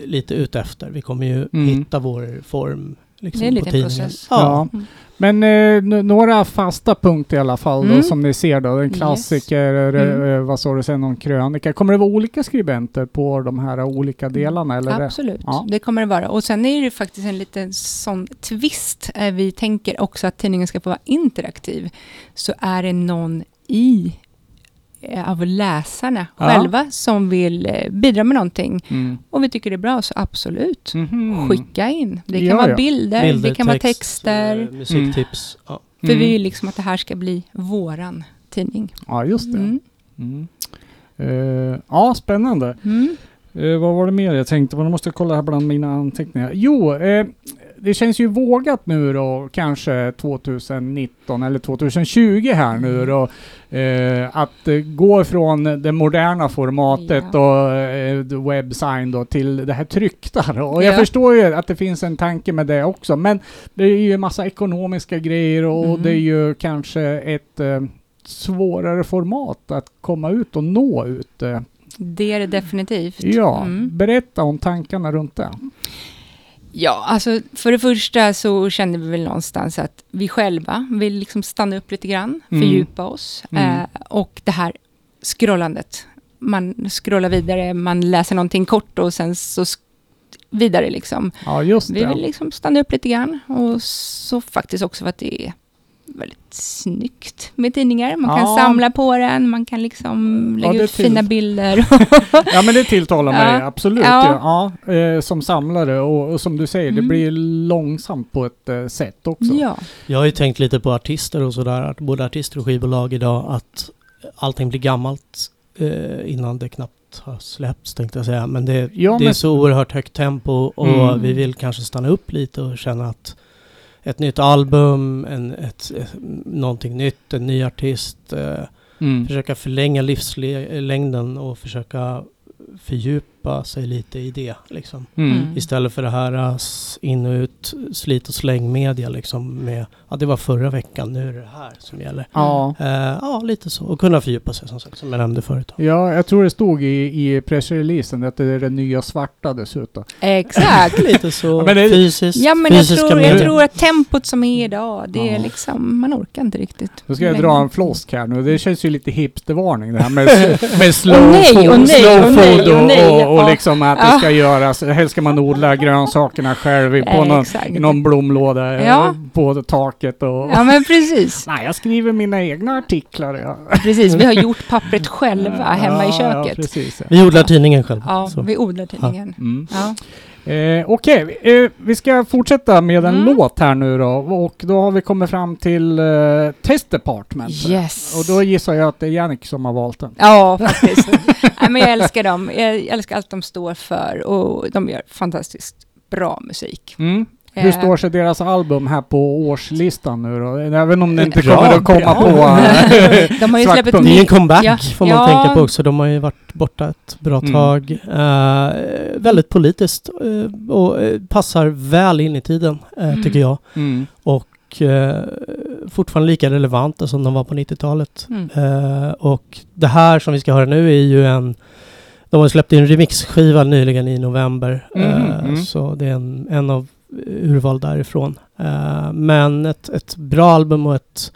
[SPEAKER 3] lite utefter. Vi kommer ju
[SPEAKER 4] Mm.
[SPEAKER 3] hitta vår form liksom,
[SPEAKER 2] Det är en
[SPEAKER 3] på
[SPEAKER 2] liten process.
[SPEAKER 3] Ja.
[SPEAKER 2] Mm.
[SPEAKER 4] Men eh, några fasta punkter i alla fall då,
[SPEAKER 2] Mm.
[SPEAKER 4] som ni ser då. En klassiker,
[SPEAKER 2] Mm.
[SPEAKER 4] eh, vad sa du sen, någon krönika. Kommer det vara olika skribenter på de här olika delarna? Eller?
[SPEAKER 2] Absolut,
[SPEAKER 4] Ja.
[SPEAKER 2] det kommer det vara. Och sen är det faktiskt en liten sån twist. Eh, Vi tänker också att tidningen ska få vara interaktiv. Så är det någon i eh, av läsarna
[SPEAKER 4] Ja.
[SPEAKER 2] själva som vill eh, bidra med någonting
[SPEAKER 4] Mm.
[SPEAKER 2] och vi tycker det är bra, så absolut.
[SPEAKER 4] Mhm.
[SPEAKER 2] Skicka in. Det kan
[SPEAKER 4] Ja,
[SPEAKER 2] vara bilder,
[SPEAKER 3] Bilder,
[SPEAKER 2] det kan vara
[SPEAKER 3] text,
[SPEAKER 2] texter.
[SPEAKER 3] eh, musiktips. Ja.
[SPEAKER 2] För vi
[SPEAKER 4] Mm.
[SPEAKER 2] vill liksom att det här ska bli våran tidning.
[SPEAKER 4] Ja, just det.
[SPEAKER 2] Mm.
[SPEAKER 4] Mm. Eh, ja, spännande.
[SPEAKER 2] Mm.
[SPEAKER 4] Eh, vad var det mer jag tänkte på? Nu måste jag kolla här bland mina anteckningar. Jo, eh, det känns ju vågat nu då, kanske 2019 eller 2020 här nu då, eh, att eh, gå ifrån det moderna formatet och eh, webbsign då till det här tryckta då. Och jag
[SPEAKER 2] Ja.
[SPEAKER 4] förstår ju att det finns en tanke med det också, men det är ju massa ekonomiska grejer och
[SPEAKER 2] Mm.
[SPEAKER 4] det är ju kanske ett eh, svårare format att komma ut och nå ut. Eh.
[SPEAKER 2] Det är det definitivt.
[SPEAKER 4] Ja,
[SPEAKER 2] Mm.
[SPEAKER 4] berätta om tankarna runt det.
[SPEAKER 2] Ja, alltså för det första så kände vi väl någonstans att vi själva vill liksom stanna upp lite grann,
[SPEAKER 4] Mm.
[SPEAKER 2] fördjupa oss.
[SPEAKER 4] Mm.
[SPEAKER 2] Eh, och det här scrollandet. Man scrollar vidare, man läser någonting kort och sen så vidare liksom.
[SPEAKER 4] Ja, just
[SPEAKER 2] Vi
[SPEAKER 4] det.
[SPEAKER 2] vill liksom stanna upp lite grann och så faktiskt också för att det är väldigt snyggt med tidningar. Man kan
[SPEAKER 4] Ja.
[SPEAKER 2] samla på den, man kan liksom
[SPEAKER 4] Ja,
[SPEAKER 2] lägga
[SPEAKER 4] det
[SPEAKER 2] ut
[SPEAKER 4] till-
[SPEAKER 2] fina bilder. [laughs]
[SPEAKER 4] Ja men det tilltalar mig
[SPEAKER 2] Ja.
[SPEAKER 4] absolut.
[SPEAKER 2] Ja.
[SPEAKER 4] Ja. Ja, eh, som samlare och, och som du säger, det
[SPEAKER 2] Mm.
[SPEAKER 4] blir långsamt på ett eh, sätt också.
[SPEAKER 2] ja.
[SPEAKER 3] Jag har ju tänkt lite på artister och sådär, att både artister och skivbolag idag, att allting blir gammalt eh, innan det knappt har släppts tänkte jag säga. Men det,
[SPEAKER 4] Ja,
[SPEAKER 3] det är
[SPEAKER 4] men-
[SPEAKER 3] så oerhört högt tempo och
[SPEAKER 4] Mm.
[SPEAKER 3] vi vill kanske stanna upp lite och känna att ett nytt album, en, ett, någonting nytt, en ny artist, eh,
[SPEAKER 4] Mm.
[SPEAKER 3] försöka förlänga livslängden och försöka fördjupa sig lite i det. Liksom.
[SPEAKER 4] Mm.
[SPEAKER 2] Mm.
[SPEAKER 3] Istället för det här äh, in och ut, slit och släng media liksom med, ja det var förra veckan, nu är det här som gäller.
[SPEAKER 4] Ja.
[SPEAKER 3] Eh, ja, lite så. Och kunna fördjupa sig som sagt, som jag nämnde förut.
[SPEAKER 4] ja, jag tror det stod i, i pressreleasen att det är det nya svarta dessutom.
[SPEAKER 2] Exakt. [laughs]
[SPEAKER 3] lite så
[SPEAKER 4] Ja, men det-
[SPEAKER 3] fysiskt,
[SPEAKER 2] Ja, men jag tror, jag tror att tempot som är idag, det är
[SPEAKER 4] Ja.
[SPEAKER 2] liksom, man orkar inte riktigt.
[SPEAKER 4] Nu ska jag dra en flosk här nu. Det känns ju lite hipstervarning det här med, [laughs] med slow,
[SPEAKER 2] nej,
[SPEAKER 4] food,
[SPEAKER 2] åh nej,
[SPEAKER 4] slow
[SPEAKER 2] åh nej,
[SPEAKER 4] och,
[SPEAKER 2] nej,
[SPEAKER 4] och, liksom att det
[SPEAKER 2] Ja.
[SPEAKER 4] ska göras. Helst ska man odla grönsakerna själv på
[SPEAKER 2] Eh,
[SPEAKER 4] någon, någon blomlåda eh,
[SPEAKER 2] Ja.
[SPEAKER 4] på taket och...
[SPEAKER 2] Ja, men precis.
[SPEAKER 4] Nej, jag skriver mina egna artiklar. Ja.
[SPEAKER 2] Precis, vi har gjort [laughs] pappret själva hemma i köket.
[SPEAKER 4] precis. Ja.
[SPEAKER 3] Vi odlar tidningen själv.
[SPEAKER 2] Ja,
[SPEAKER 3] så.
[SPEAKER 2] vi odlar tidningen.
[SPEAKER 4] Mm. Eh, Okej, eh, vi ska fortsätta med en
[SPEAKER 2] Mm.
[SPEAKER 4] låt här nu då. Och då har vi kommit fram till eh, Test Department.
[SPEAKER 2] Yes.
[SPEAKER 4] Och då gissar jag att det är Jannik som har valt den.
[SPEAKER 2] Ja, faktiskt. [laughs] Nej, men jag älskar dem. Jag älskar allt de står för och de gör fantastiskt bra musik.
[SPEAKER 4] Mm. Hur
[SPEAKER 2] Eh,
[SPEAKER 4] står sig deras album här på årslistan nu då? Även om det inte
[SPEAKER 3] Bra,
[SPEAKER 4] kommer att komma
[SPEAKER 3] bra.
[SPEAKER 4] på... eh, [laughs]
[SPEAKER 2] De har ju släppt
[SPEAKER 3] Det är en comeback
[SPEAKER 2] Ja.
[SPEAKER 3] får man
[SPEAKER 2] Ja.
[SPEAKER 3] tänka på också. De har ju varit borta ett bra
[SPEAKER 4] Mm.
[SPEAKER 3] tag. Eh, väldigt politiskt eh, och passar väl in i tiden, eh,
[SPEAKER 2] Mm.
[SPEAKER 3] tycker jag.
[SPEAKER 4] mm.
[SPEAKER 3] Och fortfarande lika relevanta som de var på 90-talet.
[SPEAKER 2] Mm.
[SPEAKER 3] Och det här som vi ska höra nu är ju en... De har släppt en remixskiva nyligen i november.
[SPEAKER 4] Mhm,
[SPEAKER 3] Eh,
[SPEAKER 4] mm.
[SPEAKER 3] Så det är en, en av urval därifrån. Eh, men ett, ett bra album och ett,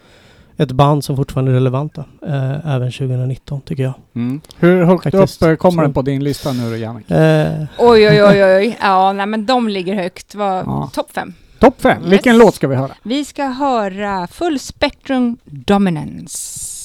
[SPEAKER 3] ett band som fortfarande är relevanta. Eh, även 2019 tycker jag.
[SPEAKER 4] Mm. Hur högt
[SPEAKER 3] Faktiskt.
[SPEAKER 4] upp eh, kommer den på din lista nu då, Jannik?
[SPEAKER 3] Eh,
[SPEAKER 2] Oj, oj, oj, oj. Ja, nej, men de ligger högt. Var
[SPEAKER 4] Ja.
[SPEAKER 2] Topp fem.
[SPEAKER 4] Topp fem.
[SPEAKER 2] Yes.
[SPEAKER 4] Vilken låt ska vi höra?
[SPEAKER 2] Vi ska höra Full Spectrum Dominance.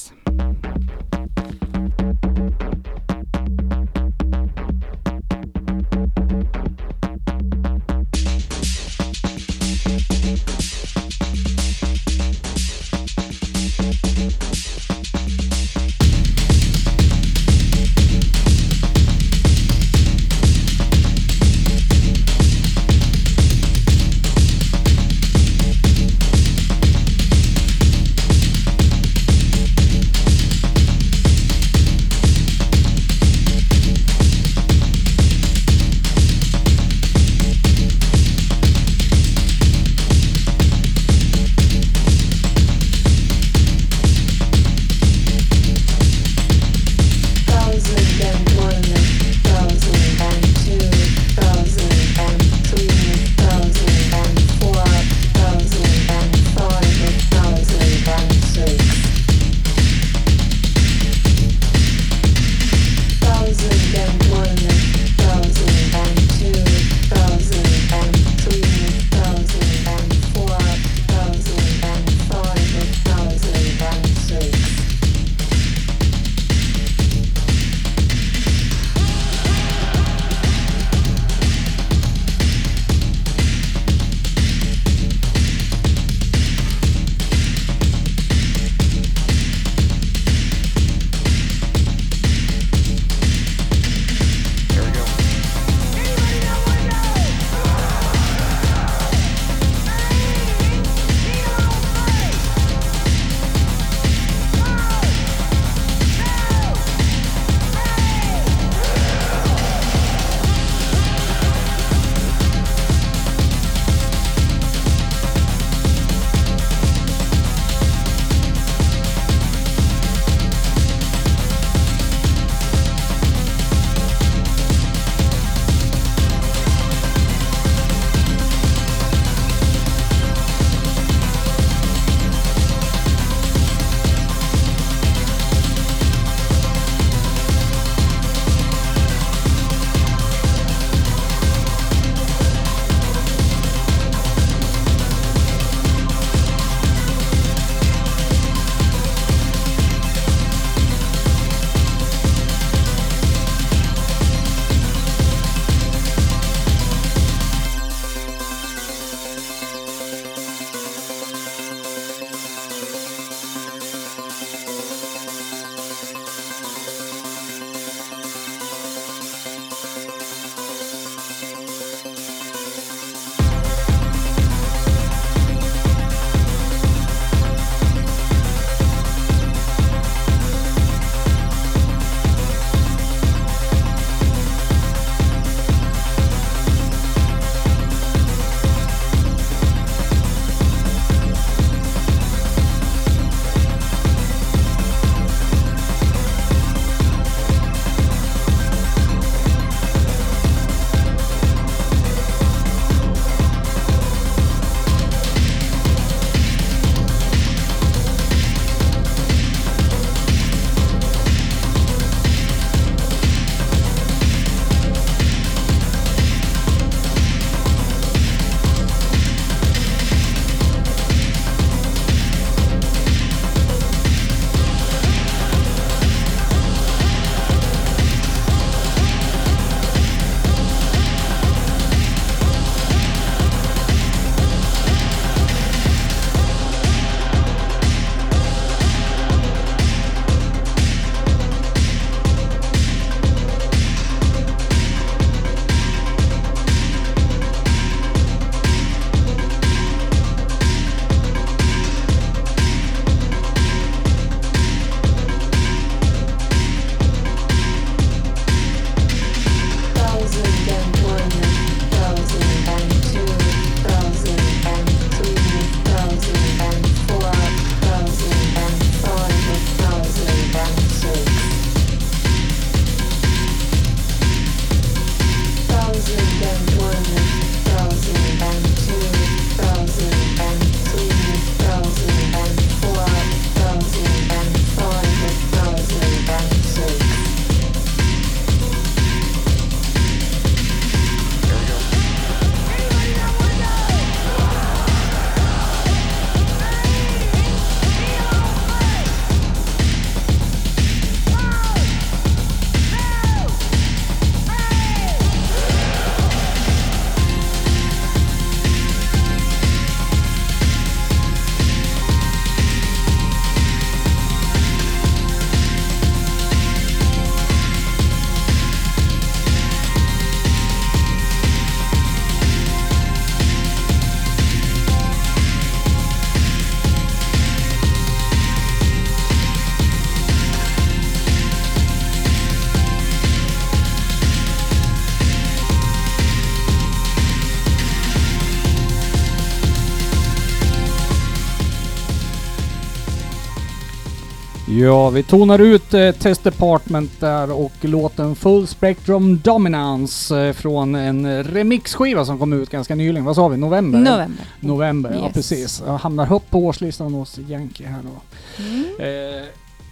[SPEAKER 4] Ja, vi tonar ut eh, Test Department där och låten Full Spectrum Dominance eh, från en remixskiva som kom ut ganska nyligen. Vad sa vi? November?
[SPEAKER 2] November.
[SPEAKER 4] November, ja
[SPEAKER 2] Yes. precis.
[SPEAKER 4] Jag hamnar högt på årslistan hos Yankee här då.
[SPEAKER 2] Mm.
[SPEAKER 4] Eh,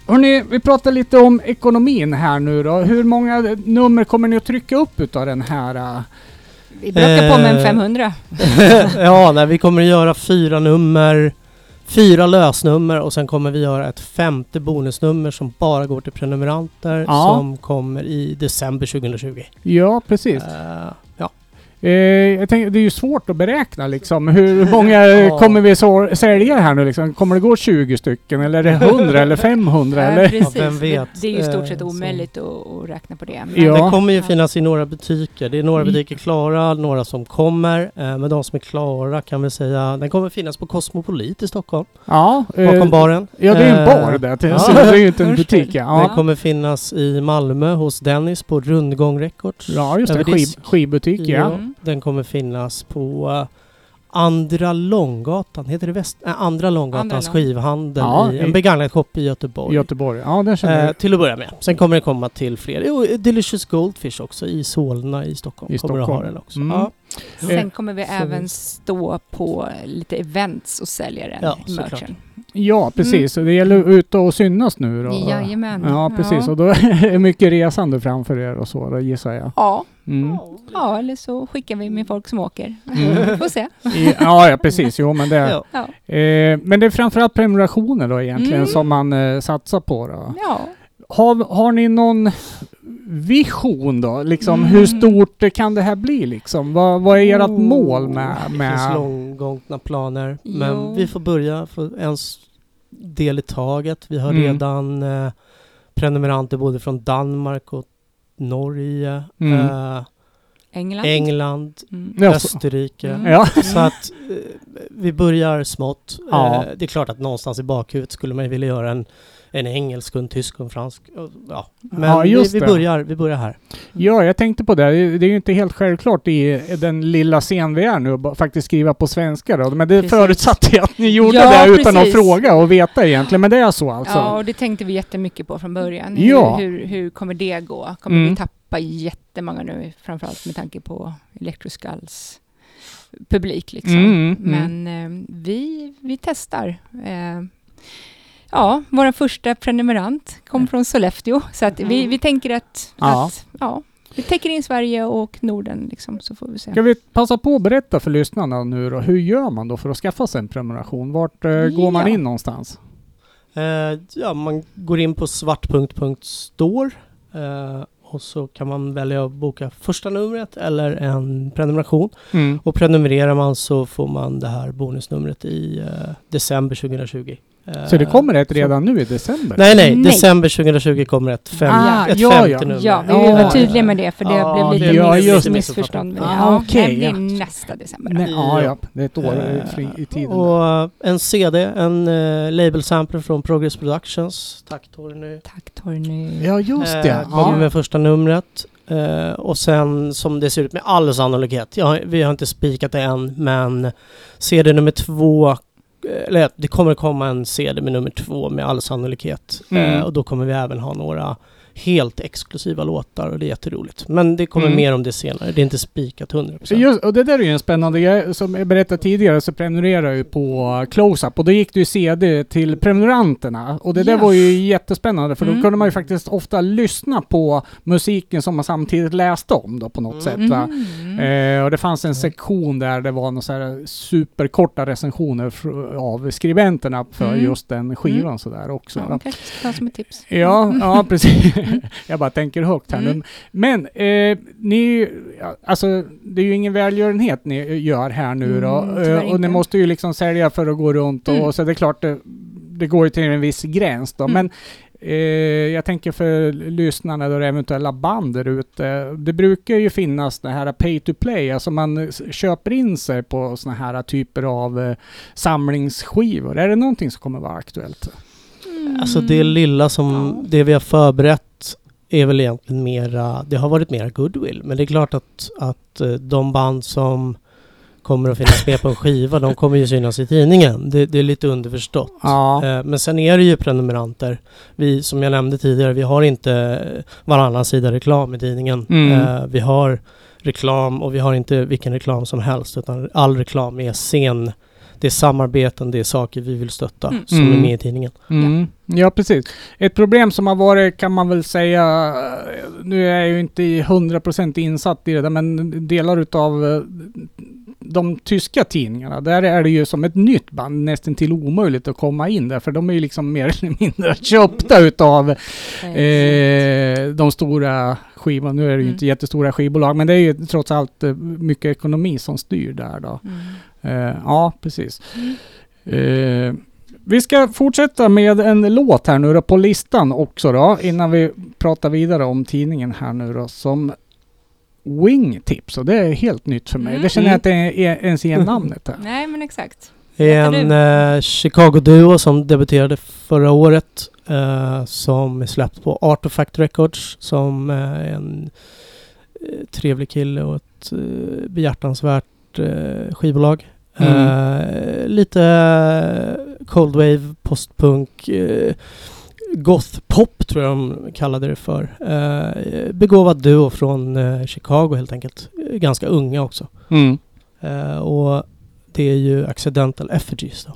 [SPEAKER 4] hörni, vi pratar lite om ekonomin här nu då. Hur många nummer kommer ni att trycka upp utav den här? eh?
[SPEAKER 2] Vi bråkar på med en
[SPEAKER 3] Eh,
[SPEAKER 2] 500. [laughs]
[SPEAKER 3] ja, nej, vi kommer att göra fyra nummer, fyra lösnummer och sen kommer vi göra ett femte bonusnummer som bara går till prenumeranter
[SPEAKER 4] Ja.
[SPEAKER 3] som kommer i december 2020.
[SPEAKER 4] Ja, precis.
[SPEAKER 3] Ja.
[SPEAKER 4] Eh, jag tänker, det är ju svårt att beräkna liksom. Hur många [laughs]
[SPEAKER 3] Ja.
[SPEAKER 4] kommer vi så sälja här nu liksom? Kommer det gå 20 stycken eller är det 100 eller 500 [laughs]
[SPEAKER 2] Ja,
[SPEAKER 4] eller?
[SPEAKER 2] precis.
[SPEAKER 3] vem vet?
[SPEAKER 2] Det, det är ju i stort sett
[SPEAKER 3] Eh,
[SPEAKER 2] omöjligt att, att räkna på det. Men-
[SPEAKER 4] Ja.
[SPEAKER 3] Den kommer ju
[SPEAKER 2] Ja.
[SPEAKER 3] finnas i några butiker. Det är några
[SPEAKER 4] Mm.
[SPEAKER 3] butiker klara, några som kommer. Eh, men de som är klara kan vi säga, den kommer finnas på Cosmopolit i Stockholm.
[SPEAKER 4] Ja, eh,
[SPEAKER 3] Bakom baren.
[SPEAKER 4] ja det är en
[SPEAKER 3] Eh,
[SPEAKER 4] bar där. till-
[SPEAKER 3] ja. [laughs]
[SPEAKER 4] Så det är ju inte en butik. Ja,
[SPEAKER 3] Den kommer finnas i Malmö hos Dennis på Rundgång Records.
[SPEAKER 4] ja just det. skivbutik ja.
[SPEAKER 3] Ja.
[SPEAKER 2] Mm.
[SPEAKER 3] Den kommer finnas på eh, Andra Långgatan, heter det väst? Äh, Andra Långgatans
[SPEAKER 2] Andra
[SPEAKER 3] skivhandel
[SPEAKER 4] Ja,
[SPEAKER 3] i en begagnad shop i Göteborg.
[SPEAKER 4] Göteborg. Ja, den känner
[SPEAKER 3] Eh,
[SPEAKER 4] jag.
[SPEAKER 3] till att börja med. Sen kommer det komma till fler. Jo, Delicious Goldfish också i Solna i Stockholm.
[SPEAKER 4] I
[SPEAKER 3] kommer att
[SPEAKER 4] Stockholm.
[SPEAKER 3] ha den också.
[SPEAKER 4] Mm.
[SPEAKER 3] Ja.
[SPEAKER 2] Sen kommer vi
[SPEAKER 3] Så-
[SPEAKER 2] även stå på lite events och sälja den
[SPEAKER 3] Ja,
[SPEAKER 2] merchen.
[SPEAKER 4] Ja, precis. Så Det gäller att ut och synas nu då.
[SPEAKER 2] Jajamän.
[SPEAKER 4] Ja, precis.
[SPEAKER 2] Ja.
[SPEAKER 4] Och då [laughs] är det mycket resande framför er och så, då gissar jag.
[SPEAKER 2] Ja.
[SPEAKER 4] Mm.
[SPEAKER 2] ja, eller så skickar vi med folk som åker.
[SPEAKER 4] Mm. [laughs]
[SPEAKER 2] Får se.
[SPEAKER 4] Ja, ja, precis. Jo, men det...
[SPEAKER 3] Ja.
[SPEAKER 4] Eh, men det är framförallt prenumerationer då egentligen
[SPEAKER 2] Mm.
[SPEAKER 4] som man eh, satsar på då.
[SPEAKER 2] ja.
[SPEAKER 4] Har, har ni någon vision då? Liksom,
[SPEAKER 2] Mm.
[SPEAKER 4] Hur stort kan det här bli liksom? Vad, vad är ert
[SPEAKER 3] Oh,
[SPEAKER 4] mål med...
[SPEAKER 3] Det finns
[SPEAKER 4] med
[SPEAKER 3] långgångna planer.
[SPEAKER 2] Jo.
[SPEAKER 3] Men vi får börja för en del i taget. Vi har
[SPEAKER 4] Mm.
[SPEAKER 3] redan eh, prenumeranter både från Danmark och Norge,
[SPEAKER 4] Mm.
[SPEAKER 3] eh,
[SPEAKER 2] England.
[SPEAKER 3] England,
[SPEAKER 2] Mm.
[SPEAKER 3] Österrike.
[SPEAKER 2] Mm.
[SPEAKER 4] ja.
[SPEAKER 3] Så att eh, vi börjar smått.
[SPEAKER 4] Ja.
[SPEAKER 3] Eh, det är klart att någonstans i bakhuvudet skulle man ju vilja göra en, en engelsk, en tysk och en fransk. Ja. Men
[SPEAKER 4] Ja, just
[SPEAKER 3] vi, vi, börjar, vi börjar här.
[SPEAKER 4] ja, jag tänkte på det. Det är ju inte helt självklart i den lilla scen vi är nu att faktiskt skriva på svenska då. Men det
[SPEAKER 2] Precis.
[SPEAKER 4] förutsatte jag att ni gjorde
[SPEAKER 2] Ja,
[SPEAKER 4] det utan
[SPEAKER 2] precis.
[SPEAKER 4] att fråga och veta egentligen. Men det är så alltså?
[SPEAKER 2] Ja, och det tänkte vi jättemycket på från början.
[SPEAKER 4] Ja.
[SPEAKER 2] Hur, hur, hur kommer det gå? Kommer
[SPEAKER 4] Mm.
[SPEAKER 2] vi tappa jättemånga nu, framförallt med tanke på Electroskulls publik liksom.
[SPEAKER 4] Mm, mm.
[SPEAKER 2] Men eh, vi, vi testar. Eh, ja, vår första prenumerant kom från Sollefteå, så att vi, vi tänker att,
[SPEAKER 4] Ja.
[SPEAKER 2] att ja, vi täcker in Sverige och Norden liksom, så får vi se.
[SPEAKER 4] Ska vi passa på att berätta för lyssnarna nu då, hur gör man då för att skaffa sig en prenumeration? Vart eh, går man
[SPEAKER 2] Ja.
[SPEAKER 4] in någonstans?
[SPEAKER 3] Eh, ja, man går in på svart.store eh, och så kan man välja att boka första numret eller en prenumeration.
[SPEAKER 4] Mm.
[SPEAKER 3] Och prenumererar man så får man det här bonusnumret i eh, december 2020.
[SPEAKER 4] Så det kommer ett redan nu i december?
[SPEAKER 3] Nej, nej,
[SPEAKER 2] Nej.
[SPEAKER 3] december 2020 kommer ett, fem,
[SPEAKER 4] Ah,
[SPEAKER 3] ett
[SPEAKER 4] ja,
[SPEAKER 3] femte
[SPEAKER 4] ja.
[SPEAKER 3] nummer.
[SPEAKER 2] Ja, vi
[SPEAKER 4] Ja,
[SPEAKER 2] vill vara
[SPEAKER 4] ja,
[SPEAKER 2] tydliga
[SPEAKER 3] ja.
[SPEAKER 2] med det, för det
[SPEAKER 3] Ja,
[SPEAKER 2] blev lite
[SPEAKER 4] är
[SPEAKER 2] miss, missförstånd. med det.
[SPEAKER 4] Ah,
[SPEAKER 2] Ja,
[SPEAKER 4] okej,
[SPEAKER 2] det
[SPEAKER 3] ja.
[SPEAKER 2] nästa december.
[SPEAKER 4] Nej, ja, ja, det är ett år
[SPEAKER 3] Eh,
[SPEAKER 4] fri, i tiden.
[SPEAKER 3] Och en CD, en uh, label-sampler från Progress Productions. Tack Torny.
[SPEAKER 2] Tack Torny.
[SPEAKER 4] ja, just det.
[SPEAKER 3] kommer
[SPEAKER 4] Ja.
[SPEAKER 3] med första numret. Eh, och sen som det ser ut med all sannolikhet, ja, vi har inte spikat det än, men CD nummer två, eller det kommer komma en CD med nummer två med all sannolikhet.
[SPEAKER 4] Mm.
[SPEAKER 3] Eh, och då kommer vi även ha några helt exklusiva låtar och det är jätteroligt. Men det kommer
[SPEAKER 4] Mm.
[SPEAKER 3] mer om det senare, det är inte spikat 100%.
[SPEAKER 4] Just, och det där är ju en spännande grej. Som jag berättade tidigare så prenumererar jag ju på Close-Up och då gick det ju CD till prenumeranterna. Och det där
[SPEAKER 2] Ja.
[SPEAKER 4] var ju jättespännande för då
[SPEAKER 2] Mm.
[SPEAKER 4] kunde man ju faktiskt ofta lyssna på musiken som man samtidigt läste om då på något
[SPEAKER 3] Mm.
[SPEAKER 4] sätt. Va?
[SPEAKER 2] Mm.
[SPEAKER 4] Eh, och det fanns en sektion där det var några så här superkorta recensioner av skribenterna för
[SPEAKER 2] Mm.
[SPEAKER 4] just den skivan
[SPEAKER 2] Mm.
[SPEAKER 4] sådär också.
[SPEAKER 2] Ja, kanske ska ta som ett tips.
[SPEAKER 4] Ja, ja precis. [laughs] jag bara tänker högt här
[SPEAKER 2] Mm.
[SPEAKER 4] nu. Men eh, ni, alltså det är ju ingen välgörenhet ni gör här nu då.
[SPEAKER 2] Mm,
[SPEAKER 4] Eh, och ni
[SPEAKER 2] inte.
[SPEAKER 4] måste ju liksom sälja för att gå runt och,
[SPEAKER 2] Mm.
[SPEAKER 4] så det är klart det, det går ju till en viss gräns då.
[SPEAKER 2] Mm.
[SPEAKER 4] Men eh, jag tänker för lyssnarna och eventuella band där ute. Det brukar ju finnas det här pay to play, alltså man köper in sig på såna här typer av eh, samlingsskivor. Är det någonting som kommer vara aktuellt?
[SPEAKER 2] Mm.
[SPEAKER 3] Alltså det lilla som,
[SPEAKER 2] Ja.
[SPEAKER 3] det vi har förberett är väl egentligen mera, det har varit mera goodwill. Men det är klart att, att eh, de band som kommer att finnas med på en skiva, de kommer ju synas i tidningen. Det, det är lite underförstått.
[SPEAKER 4] Ja.
[SPEAKER 3] Eh, Men sen är det ju prenumeranter. Vi, som jag nämnde tidigare, vi har inte varannan sida reklam i tidningen.
[SPEAKER 4] Mm.
[SPEAKER 3] Eh, Vi har reklam och vi har inte vilken reklam som helst utan all reklam är scen. Det är samarbeten, det är saker vi vill stötta
[SPEAKER 2] Mm.
[SPEAKER 3] som
[SPEAKER 4] Mm.
[SPEAKER 3] är med i tidningen.
[SPEAKER 4] Mm. Ja, precis. Ett problem som har varit kan man väl säga, nu är jag ju inte i 100% insatt i det där, men delar utav eh, de tyska tidningarna, där är det ju som ett nytt band nästan till omöjligt att komma in där, för de är ju liksom mer eller mindre [laughs] köpta utav eh, de stora skivorna. Nu är det ju
[SPEAKER 2] Mm.
[SPEAKER 4] inte jättestora skivbolag, men det är ju trots allt eh, mycket ekonomi som styr där då.
[SPEAKER 2] Mm.
[SPEAKER 4] Eh, ja, precis.
[SPEAKER 2] Mm.
[SPEAKER 4] Eh, vi ska fortsätta med en låt här nu då på listan också då, innan vi pratar vidare om tidningen här nu då, som Wingtips och det är helt nytt för mig.
[SPEAKER 2] Mm.
[SPEAKER 4] Det känner jag att det är, är ens igen namnet här. [laughs]
[SPEAKER 2] Nej, men exakt.
[SPEAKER 3] Det är en eh, Chicago-duo som debuterade förra året eh, som är släppt på Artifact Records som eh, en eh, trevlig kille och ett eh, behjärtansvärt eh, skivbolag.
[SPEAKER 4] Mm.
[SPEAKER 3] Eh, lite eh, cold wave, postpunk, eh, goth pop tror jag de kallade det för. Eh, begåvad duo från eh, Chicago helt enkelt. Ganska unga också.
[SPEAKER 4] Mm.
[SPEAKER 3] Eh, och det är ju Accidental Effigies då.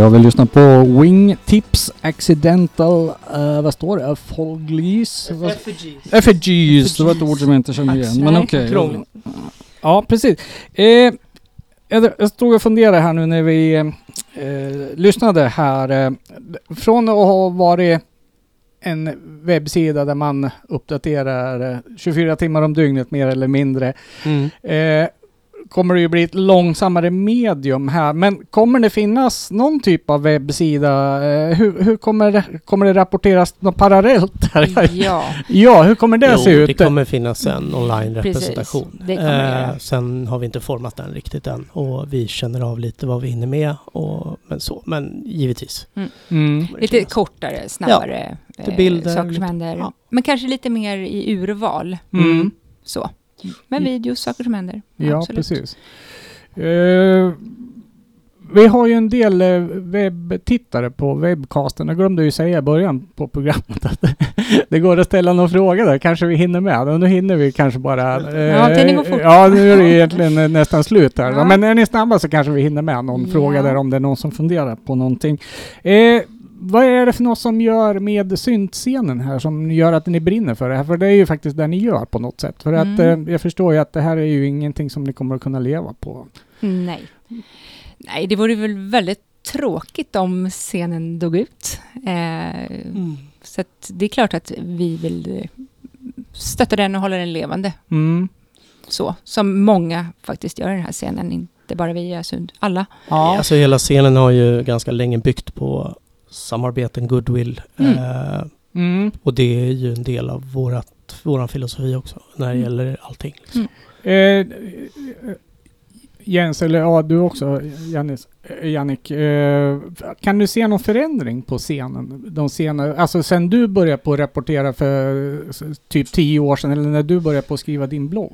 [SPEAKER 4] Jag vill lyssna på Wingtips Accidental, uh, vad står det? Folglies?
[SPEAKER 3] Effigies.
[SPEAKER 4] Effigies, det var ett ord som jag inte kände igen. Men okej.
[SPEAKER 3] Krångligt.
[SPEAKER 4] Ja, precis. Eh, jag jag stod och funderade här nu när vi eh, lyssnade här. Eh, från att ha varit en webbsida där man uppdaterar eh, 24 timmar om dygnet mer eller mindre.
[SPEAKER 3] Mm.
[SPEAKER 4] Eh, kommer det ju bli ett långsammare medium här. Men kommer det finnas någon typ av webbsida? Eh, hur, hur kommer, det, kommer det rapporteras något parallellt här? [laughs]
[SPEAKER 2] Ja,
[SPEAKER 4] ja, hur kommer det
[SPEAKER 3] Jo,
[SPEAKER 4] se ut?
[SPEAKER 3] det kommer finnas en online-representation. Eh, sen har vi inte format den riktigt än och vi känner av lite vad vi hinner med och men så. Men givetvis.
[SPEAKER 4] Mm.
[SPEAKER 3] det
[SPEAKER 2] lite
[SPEAKER 3] finnas.
[SPEAKER 2] kortare, snabbare eh,
[SPEAKER 3] bilder,
[SPEAKER 2] saker som
[SPEAKER 3] lite-
[SPEAKER 2] händer.
[SPEAKER 3] ja.
[SPEAKER 2] Men kanske lite mer i urval.
[SPEAKER 4] Mm.
[SPEAKER 2] Så. Men videos, saker som händer.
[SPEAKER 4] Ja,
[SPEAKER 2] Absolut.
[SPEAKER 4] precis. Eh, vi har ju en del eh, webbtittare på webbcasten. Jag glömde ju säga i början på programmet att [laughs] det går att ställa någon fråga där. Kanske vi hinner med. Nu hinner vi kanske bara... eh,
[SPEAKER 2] Ja, tiden går fort.
[SPEAKER 4] Ja, nu är det egentligen eh, nästan slut här.
[SPEAKER 2] Ja.
[SPEAKER 4] Men är ni snabba så kanske vi hinner med någon
[SPEAKER 2] Ja.
[SPEAKER 4] fråga där om det är någon som funderar på någonting. Eh, vad är det för något som gör med syntscenen här som gör att ni brinner för det här? För det är ju faktiskt det ni gör på något sätt. För att
[SPEAKER 2] Mm.
[SPEAKER 4] eh, jag förstår ju att det här är ju ingenting som ni kommer att kunna leva på.
[SPEAKER 2] Nej. Nej, det vore väl väldigt tråkigt om scenen dog ut. Eh,
[SPEAKER 3] Mm.
[SPEAKER 2] Så att det är klart att vi vill eh, stötta den och hålla den levande.
[SPEAKER 4] Mm.
[SPEAKER 2] Så, som många faktiskt gör i den här scenen, inte bara vi i Ösund. Alla.
[SPEAKER 4] Ja.
[SPEAKER 3] Alltså hela scenen har ju ganska länge byggt på samarbeten, goodwill.
[SPEAKER 2] Mm.
[SPEAKER 3] Eh,
[SPEAKER 4] Mm.
[SPEAKER 3] och det är ju en del av vårat, våran filosofi också när det
[SPEAKER 2] Mm.
[SPEAKER 3] gäller allting. Liksom.
[SPEAKER 2] Mm.
[SPEAKER 4] Eh, Jens, eller ja du också Jannis, eh, Jannik. Eh, kan du se någon förändring på scenen? De senare, alltså sen du började på att rapportera för typ tio år sedan eller när du började på att skriva din blogg.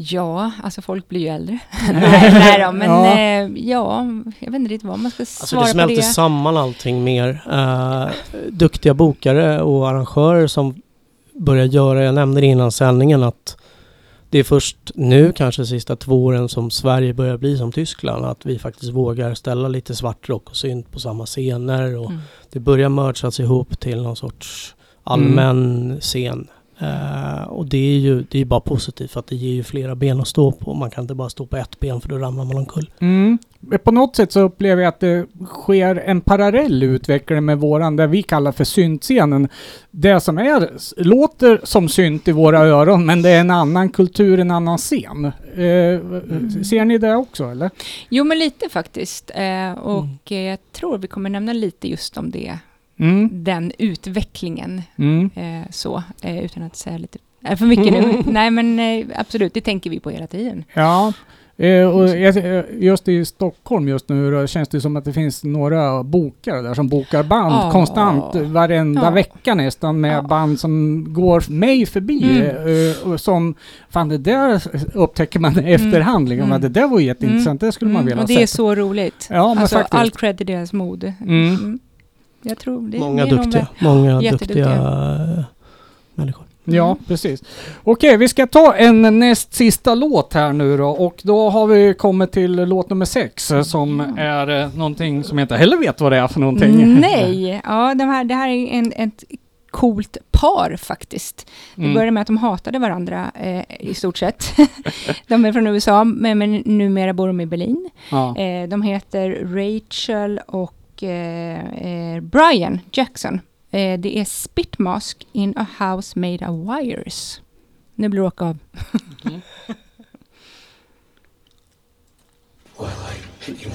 [SPEAKER 2] Mm. Ja, alltså folk blir ju äldre. [laughs] nej, nej då, men
[SPEAKER 4] Ja.
[SPEAKER 2] Eh, ja, jag vet inte riktigt vad man ska
[SPEAKER 3] Alltså
[SPEAKER 2] svara
[SPEAKER 3] det
[SPEAKER 2] på
[SPEAKER 3] smälter
[SPEAKER 2] det.
[SPEAKER 3] samman allting mer. Eh, duktiga bokare och arrangörer som börjar göra, jag nämnde det innan sändningen att det är först nu, kanske de sista två åren, som Sverige börjar bli som Tyskland. Att vi faktiskt vågar ställa lite svartrock och synt på samma scener och
[SPEAKER 2] Mm.
[SPEAKER 3] det börjar merchas ihop till någon sorts allmän scen. Eh, och det är ju det är bara positivt för att det ger ju flera ben att stå på. Man kan inte bara stå på ett ben för då ramlar man omkull.
[SPEAKER 4] Mm. På något sätt så upplever jag att det sker en parallell utveckling med våran, där vi kallar för syntscenen. Det som är, låter som synt i våra öron, men det är en annan kultur, en annan scen. Eh, Ser ni det också eller?
[SPEAKER 2] Jo, men lite faktiskt. Eh, och eh, jag tror vi kommer nämna lite just om det.
[SPEAKER 4] Mm.
[SPEAKER 2] Den utvecklingen.
[SPEAKER 4] Mm.
[SPEAKER 2] Eh, så, eh, utan att säga lite eh, för mycket nu. [laughs] Nej, men eh, absolut, det tänker vi på hela tiden.
[SPEAKER 4] Ja, eh, och eh, just i Stockholm just nu då känns det som att det finns några bokare där som bokar band
[SPEAKER 2] Ja.
[SPEAKER 4] konstant varenda
[SPEAKER 2] Ja.
[SPEAKER 4] vecka nästan med
[SPEAKER 2] Ja.
[SPEAKER 4] band som går mig förbi.
[SPEAKER 2] Mm.
[SPEAKER 4] Och som, fan det där upptäcker man i efterhand. Liksom,
[SPEAKER 2] Mm.
[SPEAKER 4] att det där var jätteintressant, det skulle man
[SPEAKER 2] Mm,
[SPEAKER 4] vilja
[SPEAKER 2] och
[SPEAKER 4] ha
[SPEAKER 2] det är
[SPEAKER 4] sett.
[SPEAKER 2] så roligt.
[SPEAKER 4] Ja,
[SPEAKER 2] alltså, all cred i deras mod.
[SPEAKER 4] Mm.
[SPEAKER 2] Jag tror det,
[SPEAKER 3] Många
[SPEAKER 2] det
[SPEAKER 3] duktiga, många duktiga eh, människor.
[SPEAKER 4] Ja,
[SPEAKER 2] Mm.
[SPEAKER 4] precis. Okej, vi ska ta en näst sista låt här nu då och då har vi kommit till låt nummer sex eh, som är eh, någonting som jag inte heller vet vad det är för någonting.
[SPEAKER 2] Nej, ja, de här, det här är en, ett coolt par faktiskt. Det
[SPEAKER 4] Mm.
[SPEAKER 2] började med att de hatade varandra eh, i stort sett. [laughs] de är från USA, men, men numera bor de i Berlin.
[SPEAKER 4] Ja.
[SPEAKER 2] Eh, de heter Rachel och eh, eh, Brian Jackson. Eh, det är Spitmask in a house made of wires. Nu blir det åka av.
[SPEAKER 5] hit you.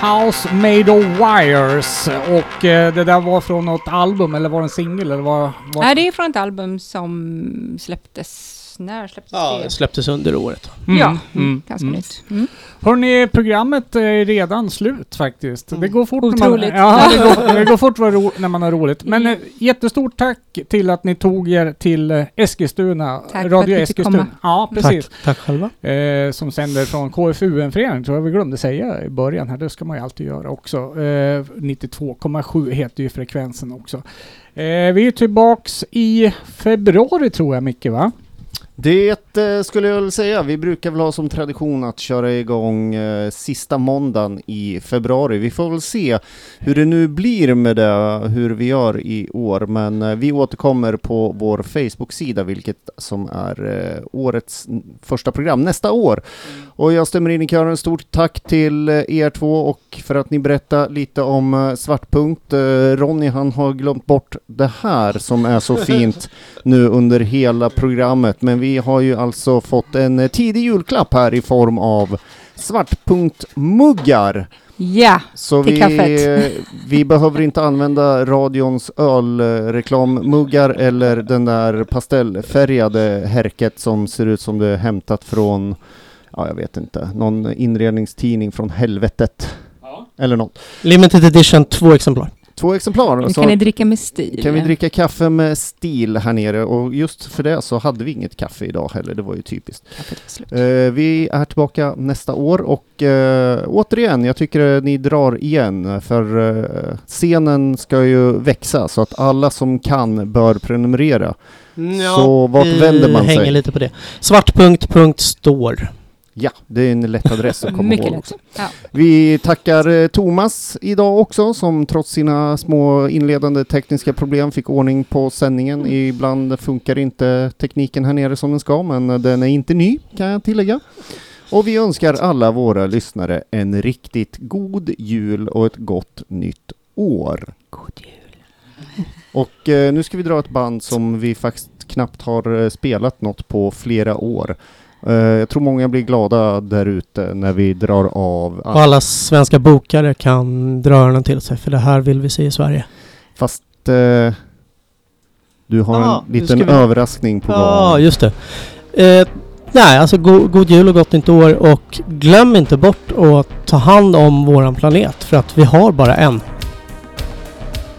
[SPEAKER 4] House made of wires. Och eh, det där var från något album eller var det en singel eller vad? vad?
[SPEAKER 2] Nej, det är från ett album som släpptes... När släpptes
[SPEAKER 3] Ja,
[SPEAKER 2] det?
[SPEAKER 3] det släpptes under året.
[SPEAKER 4] Mm,
[SPEAKER 2] Ja,
[SPEAKER 4] mm,
[SPEAKER 2] ganska
[SPEAKER 4] mm.
[SPEAKER 2] nytt. Mm.
[SPEAKER 4] Hörrni, programmet är redan slut faktiskt. Det går fort när man,
[SPEAKER 2] Otroligt.
[SPEAKER 4] ja, det går, [laughs] det går fort att när man har roligt. Men eh, jättestort tack till att ni tog er till eh, Eskilstuna.
[SPEAKER 2] Tack för att
[SPEAKER 4] Radio
[SPEAKER 2] vi fick
[SPEAKER 4] Eskilstuna.
[SPEAKER 2] komma.
[SPEAKER 4] Ja, precis.
[SPEAKER 3] Tack, tack själva.
[SPEAKER 4] Eh, som sänder från KFU, en förening, tror jag vi glömde säga i början här. Det ska man ju alltid göra också. Eh, 92,7 heter ju frekvensen också. Eh, vi är tillbaks i februari tror jag, Micke va?
[SPEAKER 1] Det eh, skulle jag väl säga. Vi brukar väl ha som tradition att köra igång eh, sista måndagen i februari. Vi får väl se hur det nu blir med det, hur vi gör i år. Men eh, vi återkommer på vår Facebook-sida, vilket som är eh, årets första program nästa år. Och jag stämmer in i kören. Stort tack till er två och för att ni berättar lite om Svartpunkt. Ronny han har glömt bort det här som är så [laughs] fint nu under hela programmet. Men vi har ju alltså fått en eh, tidig julklapp här i form av Svartpunkt-muggar.
[SPEAKER 2] Ja,
[SPEAKER 1] Så
[SPEAKER 2] Till
[SPEAKER 1] vi,
[SPEAKER 2] kaffet.
[SPEAKER 1] vi behöver inte använda radions ölreklammuggar eller den där pastellfärgade härket som ser ut som det är hämtat från, ja jag vet inte, någon inredningstidning från helvetet. Eller något.
[SPEAKER 3] Limited edition, två exemplar.
[SPEAKER 1] Två exemplar. Så
[SPEAKER 2] kan ni dricka med stil.
[SPEAKER 1] kan vi dricka kaffe med stil här nere och just för det så hade vi inget kaffe idag heller, det var ju typiskt. Eh, vi är tillbaka nästa år och eh, återigen, jag tycker ni drar igen för eh, scenen ska ju växa så att alla som kan bör prenumerera. Så vart vänder man
[SPEAKER 3] hänger
[SPEAKER 1] sig?
[SPEAKER 3] lite på det. Svartpunkt.store.
[SPEAKER 1] Ja, det är en lätt adress att komma
[SPEAKER 2] Mycket
[SPEAKER 1] ihåg
[SPEAKER 2] lätt.
[SPEAKER 1] också.
[SPEAKER 2] Ja.
[SPEAKER 1] Vi tackar eh, Thomas idag också som trots sina små inledande tekniska problem fick ordning på sändningen. Ibland funkar inte tekniken här nere som den ska men den är inte ny kan jag tillägga. Och vi önskar alla våra lyssnare en riktigt god jul och ett gott nytt år.
[SPEAKER 2] God jul. [laughs]
[SPEAKER 1] Och eh, nu ska vi dra ett band som vi faktiskt knappt har eh, spelat något på flera år. Eh, jag tror många blir glada där ute när vi drar av
[SPEAKER 3] Och alla svenska bokare kan dra öronen till sig för det här vill vi se i Sverige.
[SPEAKER 1] Fast eh, du har
[SPEAKER 3] Ja,
[SPEAKER 1] en liten
[SPEAKER 3] vi-
[SPEAKER 1] överraskning på
[SPEAKER 3] Ja,
[SPEAKER 1] gång.
[SPEAKER 3] just det. Eh, nej, alltså go god jul och gott nytt år och glöm inte bort att ta hand om våran planet för att vi har bara en.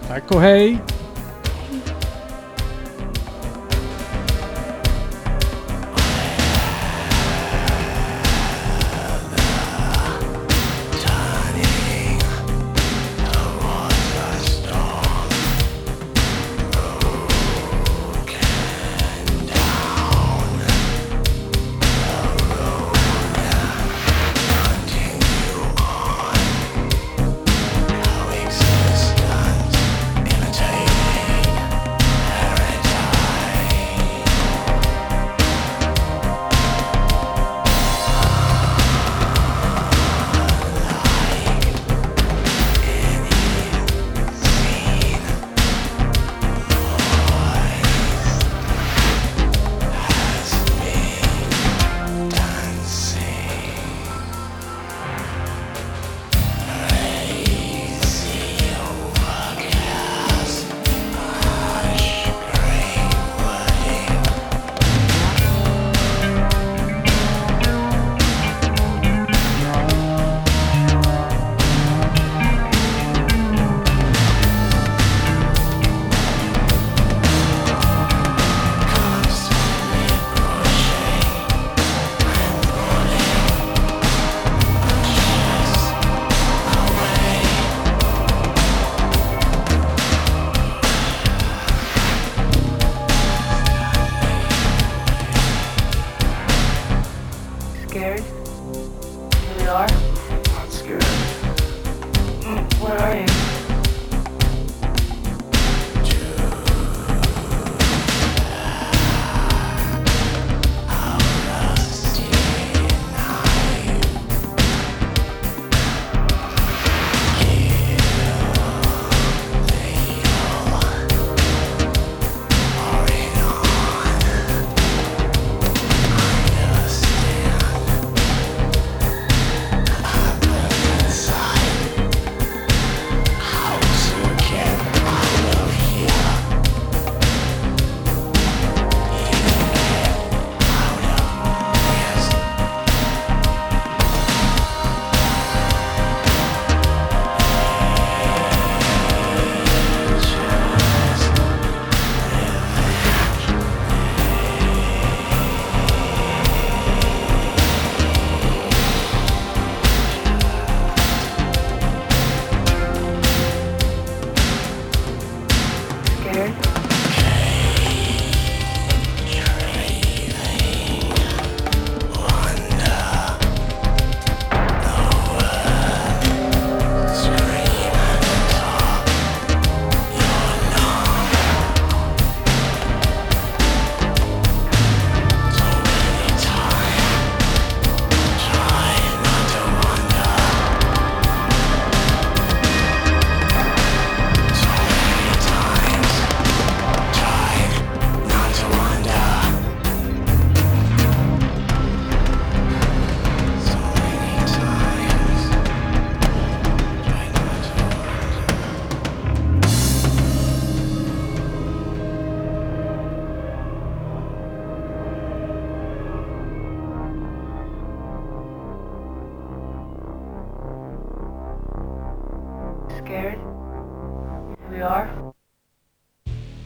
[SPEAKER 4] Tack och hej!